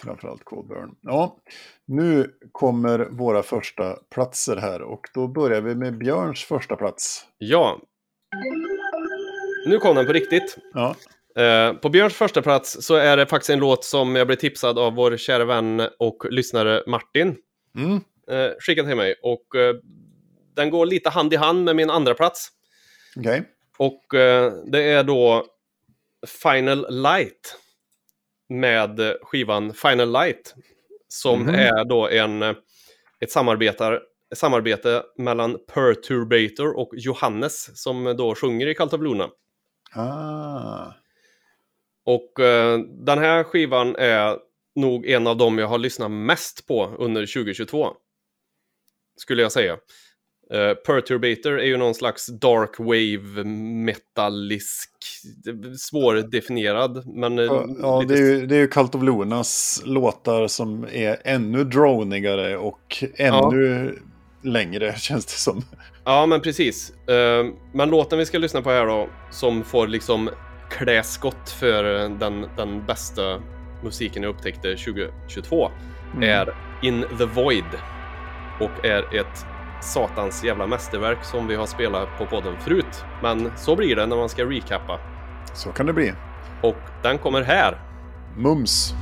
Framförallt Cold Burn. Ja, nu kommer våra första platser här och då börjar vi med Björns första plats. Ja, nu kom den på riktigt. Ja. Eh, på Björns första plats så är det faktiskt en låt som jag blev tipsad av vår kära vän och lyssnare Martin. Mm. Eh, skickade till mig och eh, den går lite hand i hand med min andra plats. Okej. Och det är då Final Light med skivan Final Light. Som Mhm. är då en, ett samarbetar, ett samarbete mellan Perturbator och Johannes som då sjunger i Luna. Ah. Och eh, den här skivan är nog en av dem jag har lyssnat mest på under 2022. Skulle jag säga. Eh, Perturbator är ju någon slags dark wave metallisk, svårdefinierad. Men, eh, Ja, ja, lite- det är ju, det är ju Cult of Lunas låtar som är ännu dronigare och ännu längre känns det som. ja, men precis. Eh, men låten vi ska lyssna på här då, som får liksom klä skott för eh, den, den bästa musiken jag upptäckte 2022, Mm. är In the Void. Och är ett satans jävla mästerverk som vi har spelat på podden förut. Men så blir det när man ska recappa. Så kan det bli. Och den kommer här. Mums.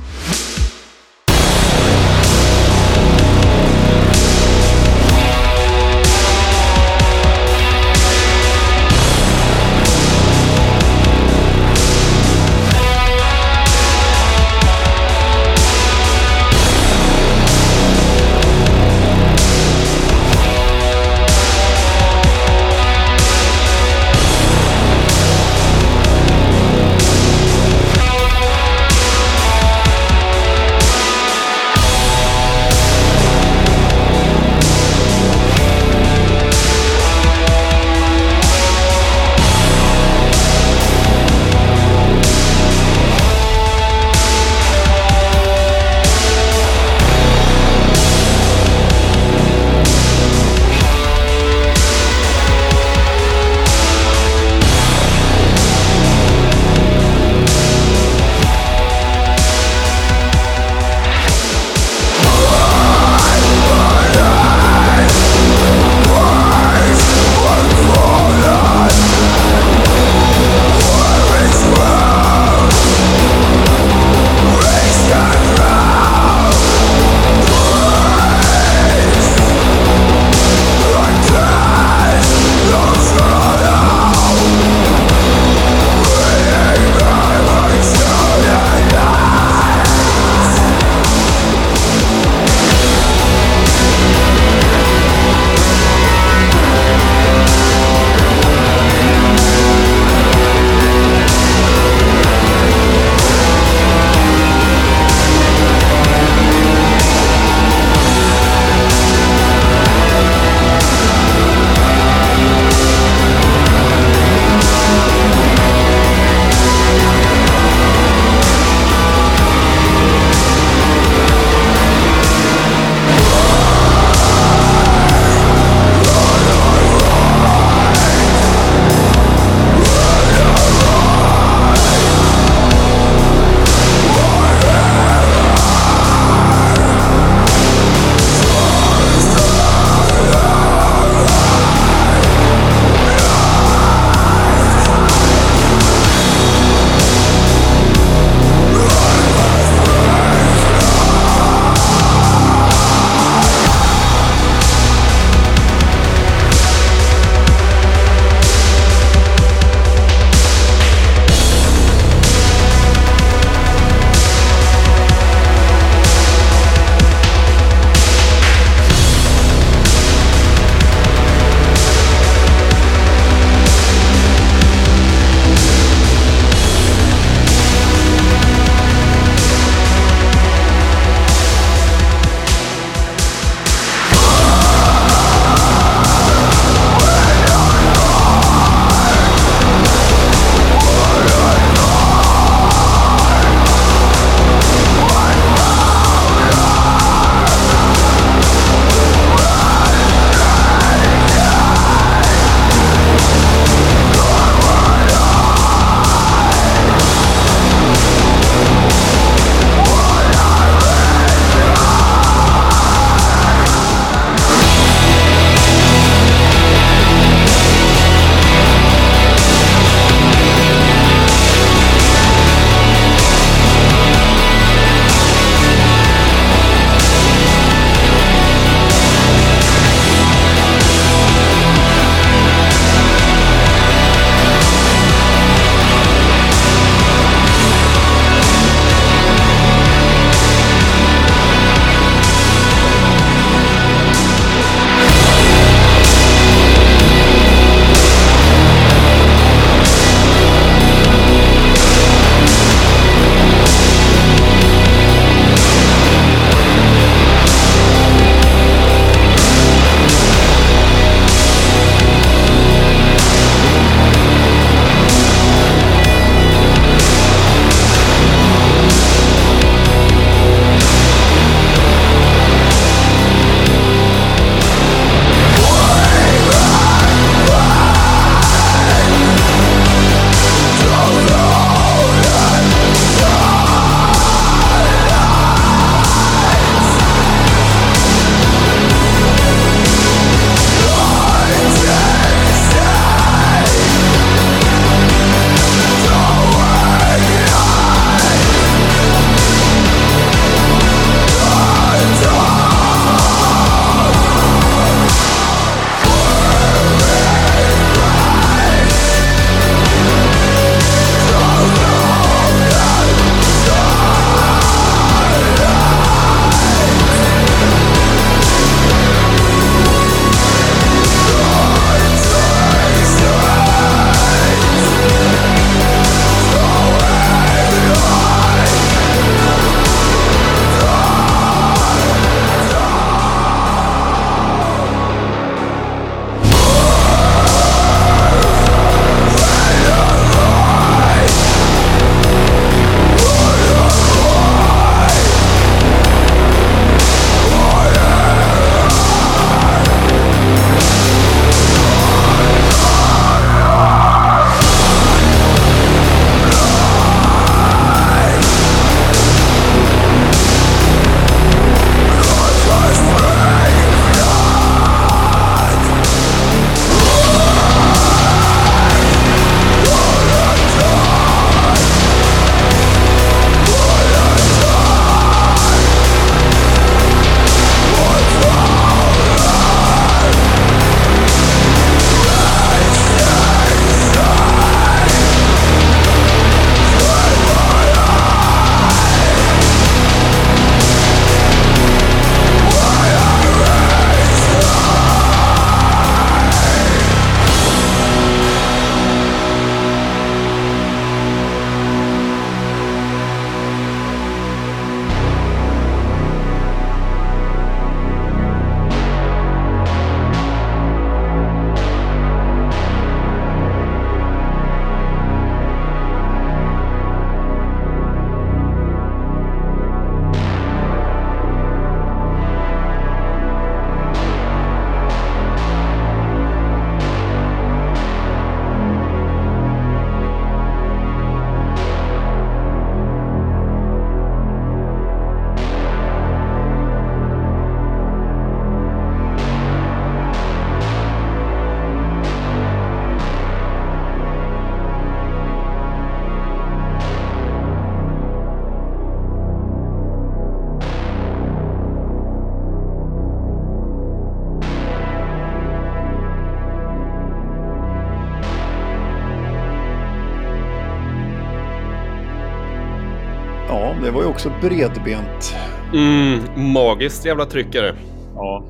Också bredbent. Mm, magiskt jävla tryckare. Ja,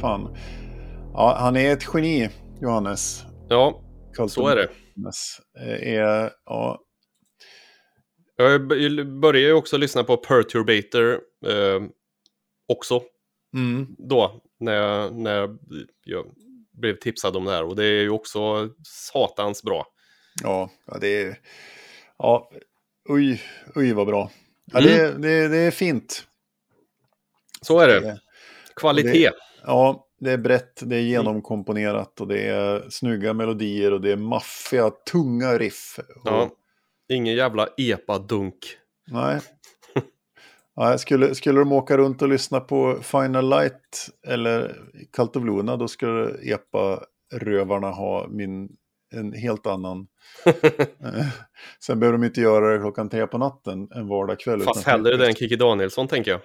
fan. Ja, han är ett geni, Johannes. Ja, så är det. Eh, är, ja. Jag började ju också lyssna på Perturbator eh, också. Mm. Då, när jag, när jag blev tipsad om det här. Och det är ju också satans bra. Ja, det är... Ja, oj, oj vad bra. Ja, mm. det, det, det är fint. Så är det. Kvalitet. Det, ja, det är brett, det är genomkomponerat och det är snygga melodier och det är maffiga, tunga riff. Ja, ingen jävla epa-dunk. Nej. Ja, skulle, skulle de åka runt och lyssna på Final Light eller Cult of Luna då skulle epa-rövarna ha min, en helt annan. Eh, sen behöver de inte göra det klockan tre på natten en vardagskväll. Fast hellre det än Kikki Danielsson tänker jag.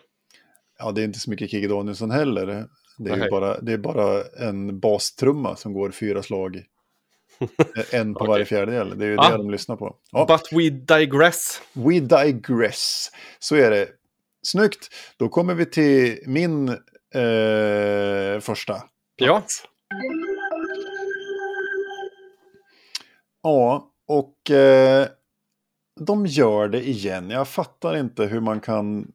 Ja, det är inte så mycket Kikki Danielsson heller. Det är, bara, det är bara en bastrumma som går fyra slag. en på okay. varje fjärdedel. Det är ju ah, det de lyssnar på. Ja. But we digress. We digress. Så är det. Snyggt. Då kommer vi till min eh, första plats. Ja. Ja, och eh, de gör det igen. Jag fattar inte hur man kan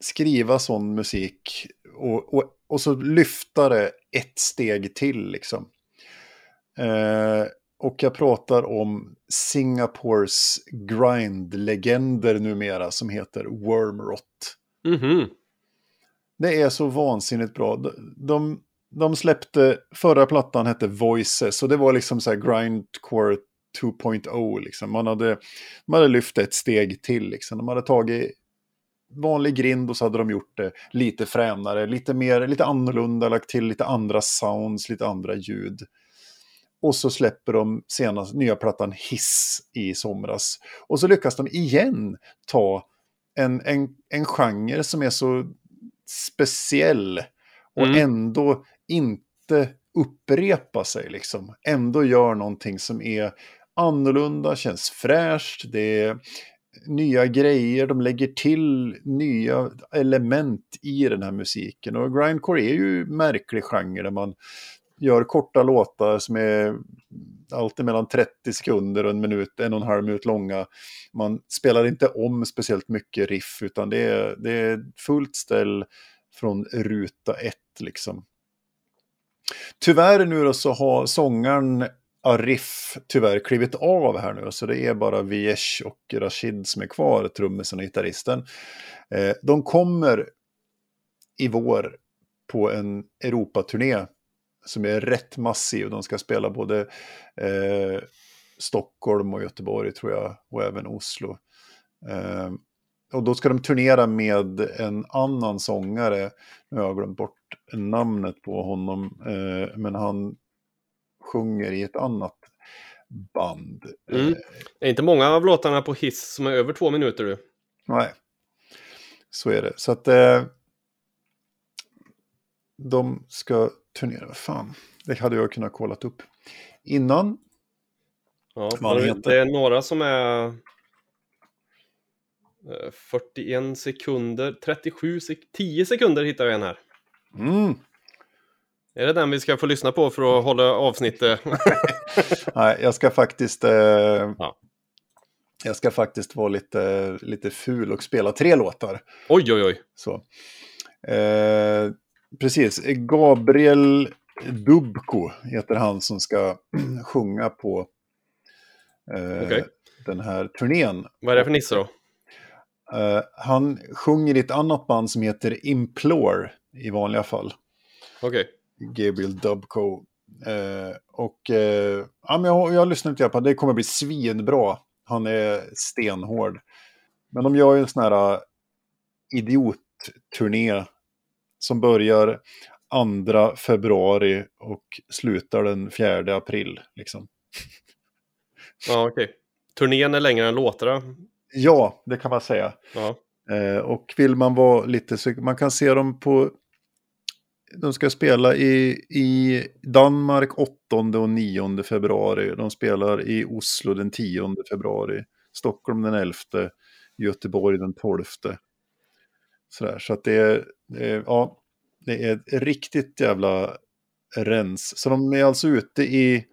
skriva sån musik och, och, och så lyfta det ett steg till liksom. Eh, och jag pratar om Singapores grind-legender numera som heter Wormrot. Mm -hmm. Det är så vansinnigt bra. De, de, de, släppte, förra plattan hette Voices och det var liksom så här grindcore 2.0 liksom. Man hade, man hade lyft ett steg till liksom. De hade tagit vanlig grind och så hade de gjort det lite fränare, lite mer, lite annorlunda, lagt till lite andra sounds, lite andra ljud. Och så släpper de senast nya plattan Hiss i somras. Och så lyckas de igen ta en, en, en genre som är så speciell och mm. ändå inte upprepa sig liksom. Ändå gör någonting som är annorlunda, känns fräscht, det är nya grejer, de lägger till nya element i den här musiken. Och grindcore är ju märklig genre där man gör korta låtar som är alltid mellan 30 sekunder och en minut, en och en halv minut långa. Man spelar inte om speciellt mycket riff utan det är, det är fullt ställ från ruta ett liksom. Tyvärr nu då så har sångaren Arif tyvärr klivit av här nu, så det är bara Viesh och Rashid som är kvar, trummisen och gitarristen. Eh, de kommer i vår på en Europaturné som är rätt massiv. De ska spela både eh, Stockholm och Göteborg tror jag, och även Oslo. Eh, och då ska de turnera med en annan sångare. Nu har jag glömt bort namnet på honom, eh, men han sjunger i ett annat band. Mm. Det är inte många av låtarna på Hiss som är över två minuter du. Nej, så är det. Så att eh, de ska turnera. Fan, det hade jag kunnat kolla upp innan. Ja, det är några som är 41 eh, sekunder, 37 sek 10 sekunder hittar vi en här. Mm. Är det den vi ska få lyssna på för att hålla avsnittet? Nej, jag ska faktiskt... Eh, ja. Jag ska faktiskt vara lite, lite ful och spela tre låtar. Oj, oj, oj. Så. Eh, precis, Gabriel Dubko heter han som ska sjunga på eh, okay. den här turnén. Vad är det för nisse då? Uh, han sjunger i ett annat band som heter Implore i vanliga fall. Okej. Okay. Gabriel Dubko. Uh, och uh, ja, men jag, jag har lyssnat lite på det. kommer bli svinbra. Han är stenhård. Men de gör ju en sån här idiotturné som börjar 2 februari och slutar den 4 april. Liksom. Ja, okej. Okay. Turnén är längre än låtarna Ja, det kan man säga. Ja. Eh, och vill man vara lite så man kan se dem på... De ska spela i, i Danmark 8 och 9 februari. De spelar i Oslo den 10 februari. Stockholm den 11. Göteborg den 12. Sådär, så att det är, det är, ja, det är ett riktigt jävla rens. Så de är alltså ute i,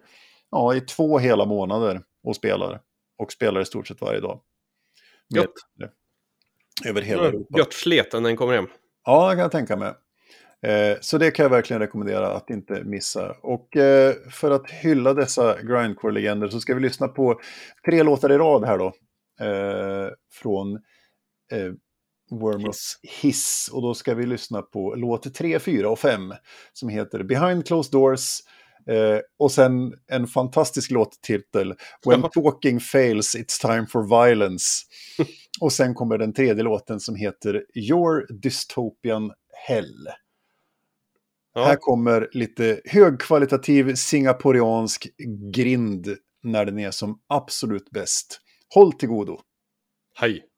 ja, i två hela månader och spelar. Och spelar i stort sett varje dag. Gött. Över hela Europa. Gött sleten när den kommer hem. Ja, det kan jag tänka mig. Eh, så det kan jag verkligen rekommendera att inte missa. Och eh, för att hylla dessa grindcore-legender så ska vi lyssna på tre låtar i rad här då. Eh, från Wormroths Hiss. Och då ska vi lyssna på låt 3, 4 och 5 som heter Behind Closed Doors. Eh, och sen en fantastisk låttitel, When Talking Fails It's Time for Violence. och sen kommer den tredje låten som heter Your Dystopian Hell. Ja. Här kommer lite högkvalitativ singaporiansk grind när den är som absolut bäst. Håll till godo. Hej.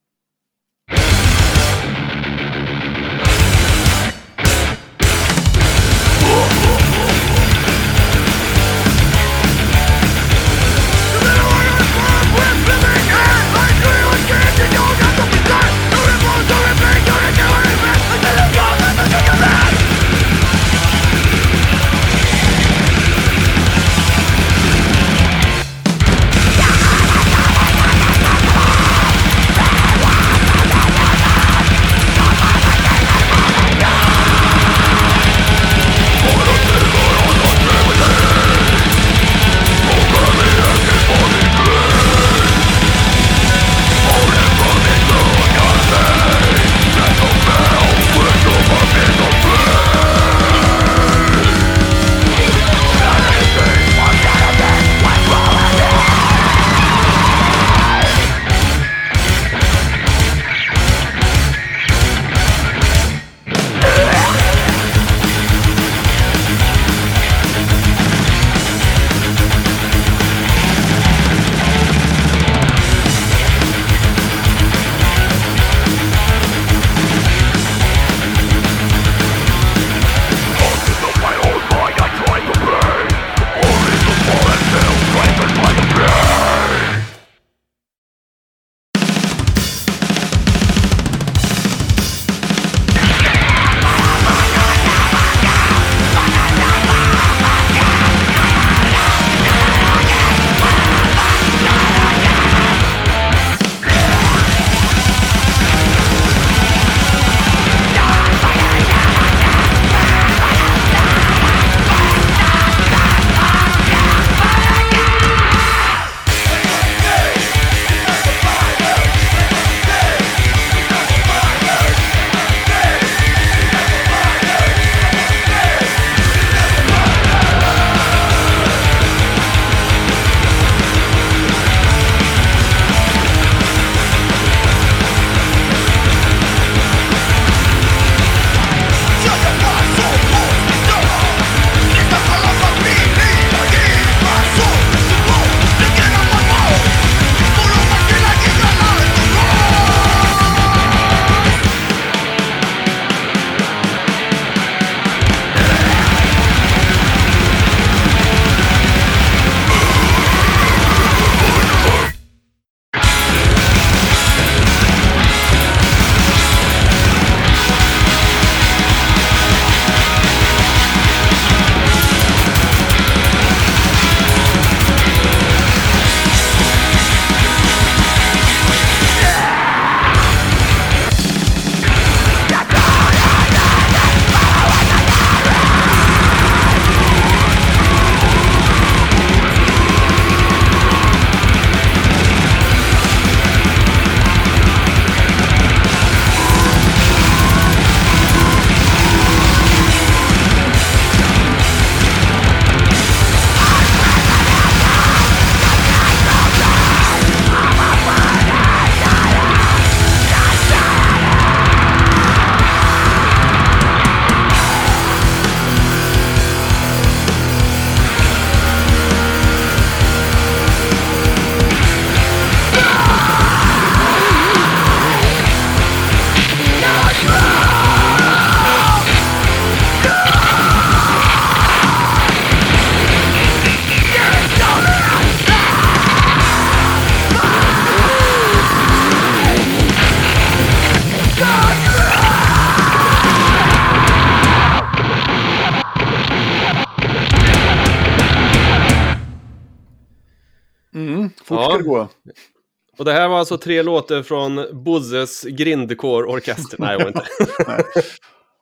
Och det här var alltså tre låtar från Bozes Grindcore-orkester. Nej, jag inte.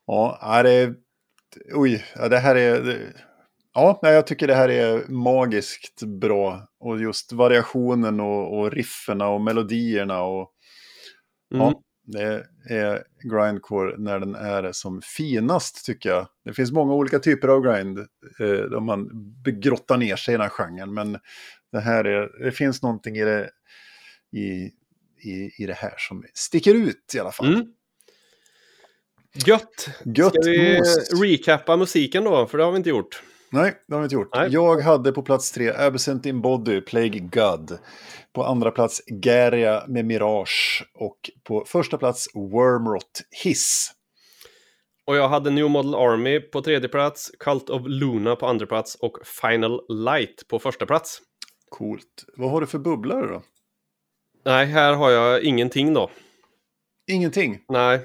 ja, det är... Oj, det här är... Ja, jag tycker det här är magiskt bra. Och just variationen och, och rifferna och melodierna och... Mm. Ja, det är grindcore när den är som finast tycker jag. Det finns många olika typer av grind eh, där man grottar ner sig i den här genren. Men det här är, det finns någonting i det, i, i, i det här som sticker ut i alla fall. Mm. Gött! Gött Ska vi most. recappa musiken då? För det har vi inte gjort. Nej, det har vi inte gjort. Nej. Jag hade på plats tre Absent in Body, Plague God. På andra plats Garia med Mirage. Och på första plats Wormrot Hiss. Och jag hade New Model Army på tredje plats, Cult of Luna på andra plats och Final Light på första plats. Coolt. Vad har du för bubblare då? Nej, här har jag ingenting då. Ingenting? Nej.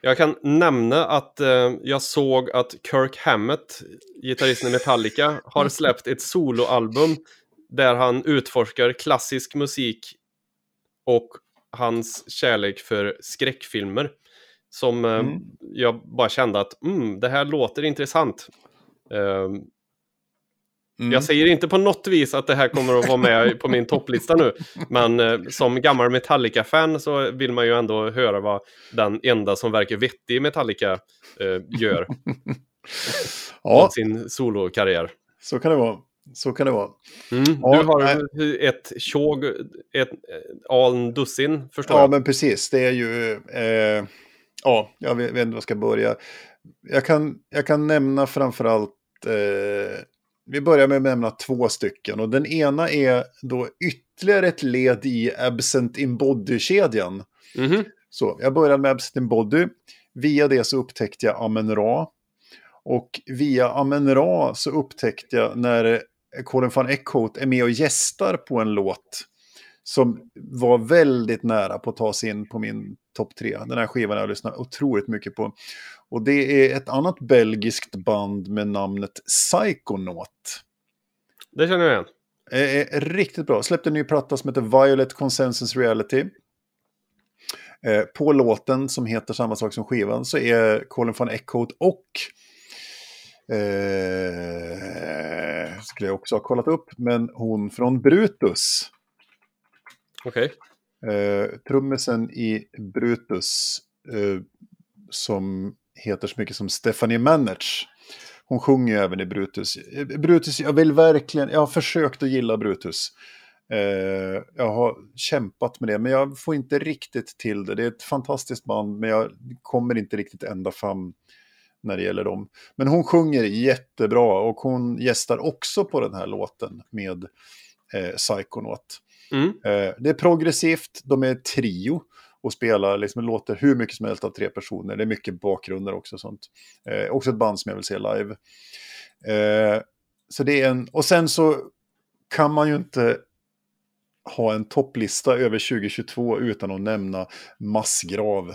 Jag kan nämna att eh, jag såg att Kirk Hammett, gitarristen i Metallica, har släppt ett soloalbum där han utforskar klassisk musik och hans kärlek för skräckfilmer. Som eh, mm. jag bara kände att mm, det här låter intressant. Eh, Mm. Jag säger inte på något vis att det här kommer att vara med på min topplista nu. Men eh, som gammal Metallica-fan så vill man ju ändå höra vad den enda som verkar vettig Metallica eh, gör. ja. Av sin solokarriär. Så kan det vara. Så kan det vara. Mm. Ja, du har nej. ett tjog, ett all dussin förstår ja, jag. Ja, men precis. Det är ju... Eh, ja, jag vet inte var jag ska börja. Jag kan, jag kan nämna framförallt eh, vi börjar med att nämna två stycken. Och den ena är då ytterligare ett led i Absent in Body-kedjan. Mm -hmm. Så jag började med Absent in Body. Via det så upptäckte jag Amen Ra. Och via Amen Ra så upptäckte jag när Colin van Eckhout är med och gästar på en låt som var väldigt nära på att ta sig in på min topp tre. Den här skivan har jag lyssnat otroligt mycket på. Och det är ett annat belgiskt band med namnet Psychonaut. Det känner jag igen. Är riktigt bra. Släppte en ny platta som heter Violet Consensus Reality. Eh, på låten som heter samma sak som skivan så är Colin van Eckhout och eh, skulle jag också ha kollat upp, men hon från Brutus. Okej. Okay. Eh, trummisen i Brutus eh, som heter så mycket som Stephanie Mannerch. Hon sjunger ju även i Brutus. Brutus, jag vill verkligen, jag har försökt att gilla Brutus. Eh, jag har kämpat med det, men jag får inte riktigt till det. Det är ett fantastiskt band, men jag kommer inte riktigt ända fram när det gäller dem. Men hon sjunger jättebra och hon gästar också på den här låten med eh, Psychonaut. Mm. Eh, det är progressivt, de är trio och spelar, liksom, låter hur mycket som helst av tre personer. Det är mycket bakgrunder också. Sånt. Eh, också ett band som jag vill se live. Eh, så det är en, och sen så kan man ju inte ha en topplista över 2022 utan att nämna Massgrav.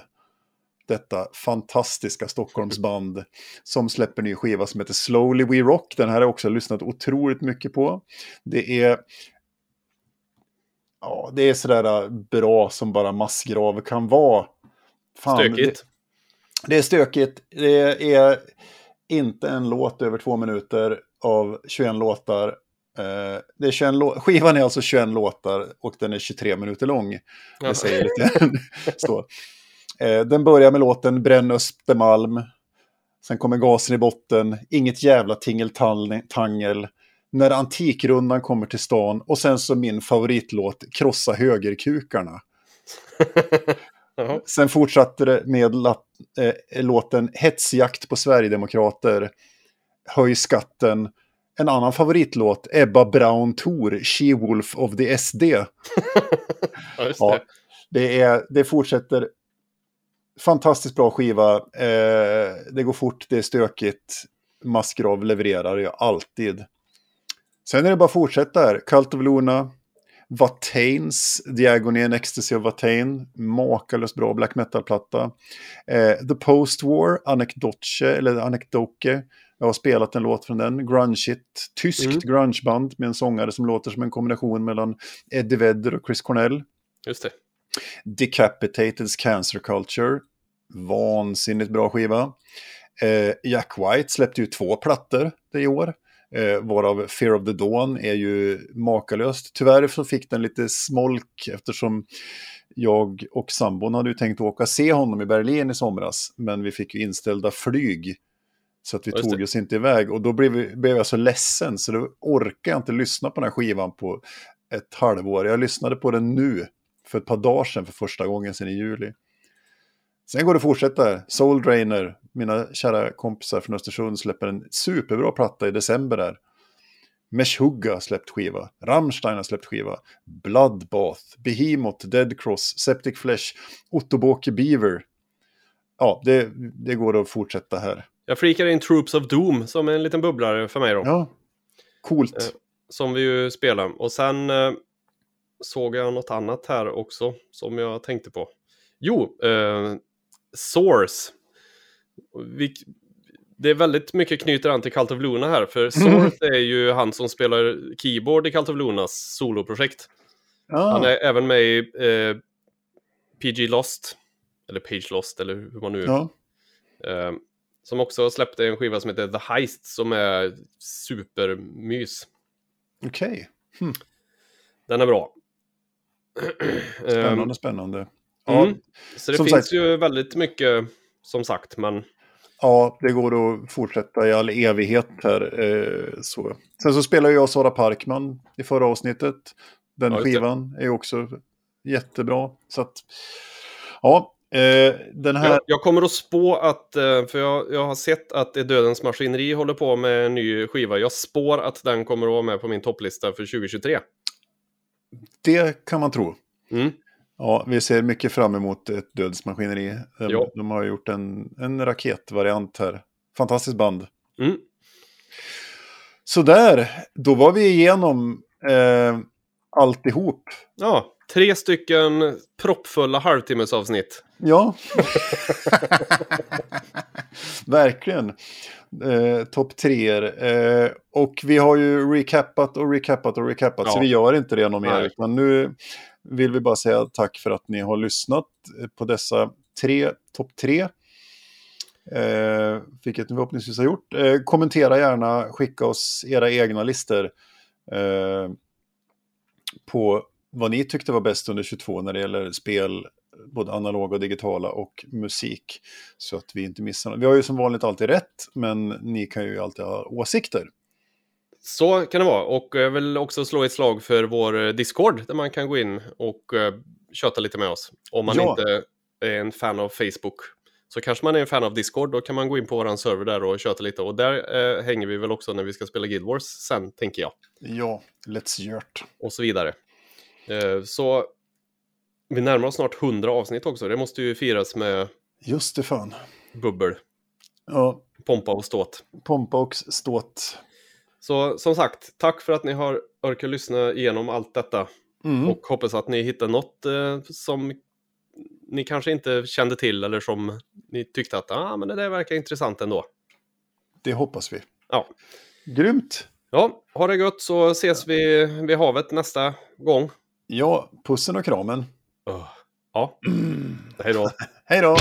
Detta fantastiska Stockholmsband som släpper ny skiva som heter Slowly We Rock. Den här har jag också lyssnat otroligt mycket på. Det är Ja, det är sådär äh, bra som bara massgrav kan vara. Fan, stökigt. Det, det, är stökigt. Det är inte en låt över två minuter av 21 låtar. Eh, det är 21 lå Skivan är alltså 21 låtar och den är 23 minuter lång. Ja. Det säger lite så. Eh, den börjar med låten Bränn Östermalm. Sen kommer gasen i botten. Inget jävla tingeltangel när Antikrundan kommer till stan och sen så min favoritlåt Krossa högerkukarna. sen fortsatte det med äh, låten Hetsjakt på Sverigedemokrater, Höj skatten, en annan favoritlåt, Ebba Braun Thor, She-Wolf of the SD. ja, det. Ja, det, är, det fortsätter. Fantastiskt bra skiva. Eh, det går fort, det är stökigt. Maskrav levererar ju alltid. Sen är det bara att fortsätta här. Cult of Luna, Vatains, Diagonén Ecstasy of Vatain, makalöst bra black metal-platta. Eh, The Post-War, Anekdoche, eller Anekdoke, Jag har spelat en låt från den, Grungeigt, tyskt Mm. grungeband med en sångare som låter som en kombination mellan Eddie Vedder och Chris Cornell. Just det. Decapitateds Cancer Culture, vansinnigt bra skiva. Eh, Jack White släppte ju två plattor det i år. Eh, varav Fear of the Dawn är ju makalöst. Tyvärr så fick den lite smolk eftersom jag och sambon hade ju tänkt åka se honom i Berlin i somras. Men vi fick ju inställda flyg. Så att vi Just tog det. oss inte iväg. Och då blev, vi, blev jag så ledsen så då orkade jag inte lyssna på den här skivan på ett halvår. Jag lyssnade på den nu, för ett par dagar sedan för första gången sedan i juli. Sen går det att fortsätta. Soul Drainer, mina kära kompisar från Östersund släpper en superbra platta i december där. Meshugga har släppt skiva, Rammstein har släppt skiva, Bloodbath, Behemoth, Dead Cross, Septic Flesh, Ottoboke Beaver. Ja, det, det går att fortsätta här. Jag flikar in Troops of Doom som en liten bubblare för mig då. Ja, coolt. Eh, Som vi ju spelar. Och sen eh, såg jag något annat här också som jag tänkte på. Jo, eh, Source. Vi, det är väldigt mycket knyter an till Cult of Luna här, för Source är ju han som spelar keyboard i Cult of Lunas soloprojekt. Ja, Han är även med i eh, PG Lost, eller Page Lost, eller hur man nu... ja. Eh, som också släppte en skiva som heter The Heist, som är supermys. okej. Den är bra. Eh, Spännande, spännande. Ja, Mm. Så det som finns sagt- ju väldigt mycket, som sagt, men Ja, det går att fortsätta i all evighet här. Eh, så. Sen så spelar jag Sara Parkman i förra avsnittet. Den Ja, skivan är också jättebra. Så att, ja, eh, den här... jag, jag kommer att spå att, eh, för jag, jag har sett att det Dödens Maskineri håller på med en ny skiva. Jag spår att den kommer att vara med på min topplista för 2023. Det kan man tro. Mm. Ja, vi ser mycket fram emot ett dödsmaskineri. De, Ja. de har gjort en, en raketvariant här. Fantastiskt band. Mm. Så där, då var vi igenom eh, alltihop. Ja, tre stycken proppfulla halvtimmesavsnitt. Ja. Verkligen. Eh, Topp treor. Eh, och vi har ju recappat och recappat och recappat. Ja. Så vi gör inte det någon mer. Utan nu vill vi bara säga tack för att ni har lyssnat på dessa tre topp tre. Eh, vilket ni förhoppningsvis har gjort. Eh, kommentera gärna, skicka oss era egna listor. Eh, på vad ni tyckte var bäst under 22 när det gäller spel, både analoga och digitala och musik. Så att vi inte missar något. Vi har ju som vanligt alltid rätt, men ni kan ju alltid ha åsikter. Så kan det vara. Och jag vill också slå ett slag för vår eh, Discord där man kan gå in och uh, köta lite med oss. Om man Ja. inte är en fan av Facebook. Så kanske man är en fan av Discord, då kan man gå in på våran server där och köta lite. Och där eh, hänger vi väl också när vi ska spela Guild Wars sen, tänker jag. Ja, let's gjort. Och så vidare. Eh, så vi närmar oss snart 100 avsnitt också. Det måste ju firas med Just det fan. bubbel, Ja, pompa och ståt. pompa och ståt. Så som sagt, tack för att ni har orkat lyssna igenom allt detta. Mm. Och hoppas att ni hittar något eh, som ni kanske inte kände till eller som ni tyckte att ah, men det där verkar intressant ändå. Det hoppas vi. Ja. Grymt. ja, ha det gött så ses vi vid havet nästa gång. Ja, pussen och kramen. Ja, hej då. Hej då!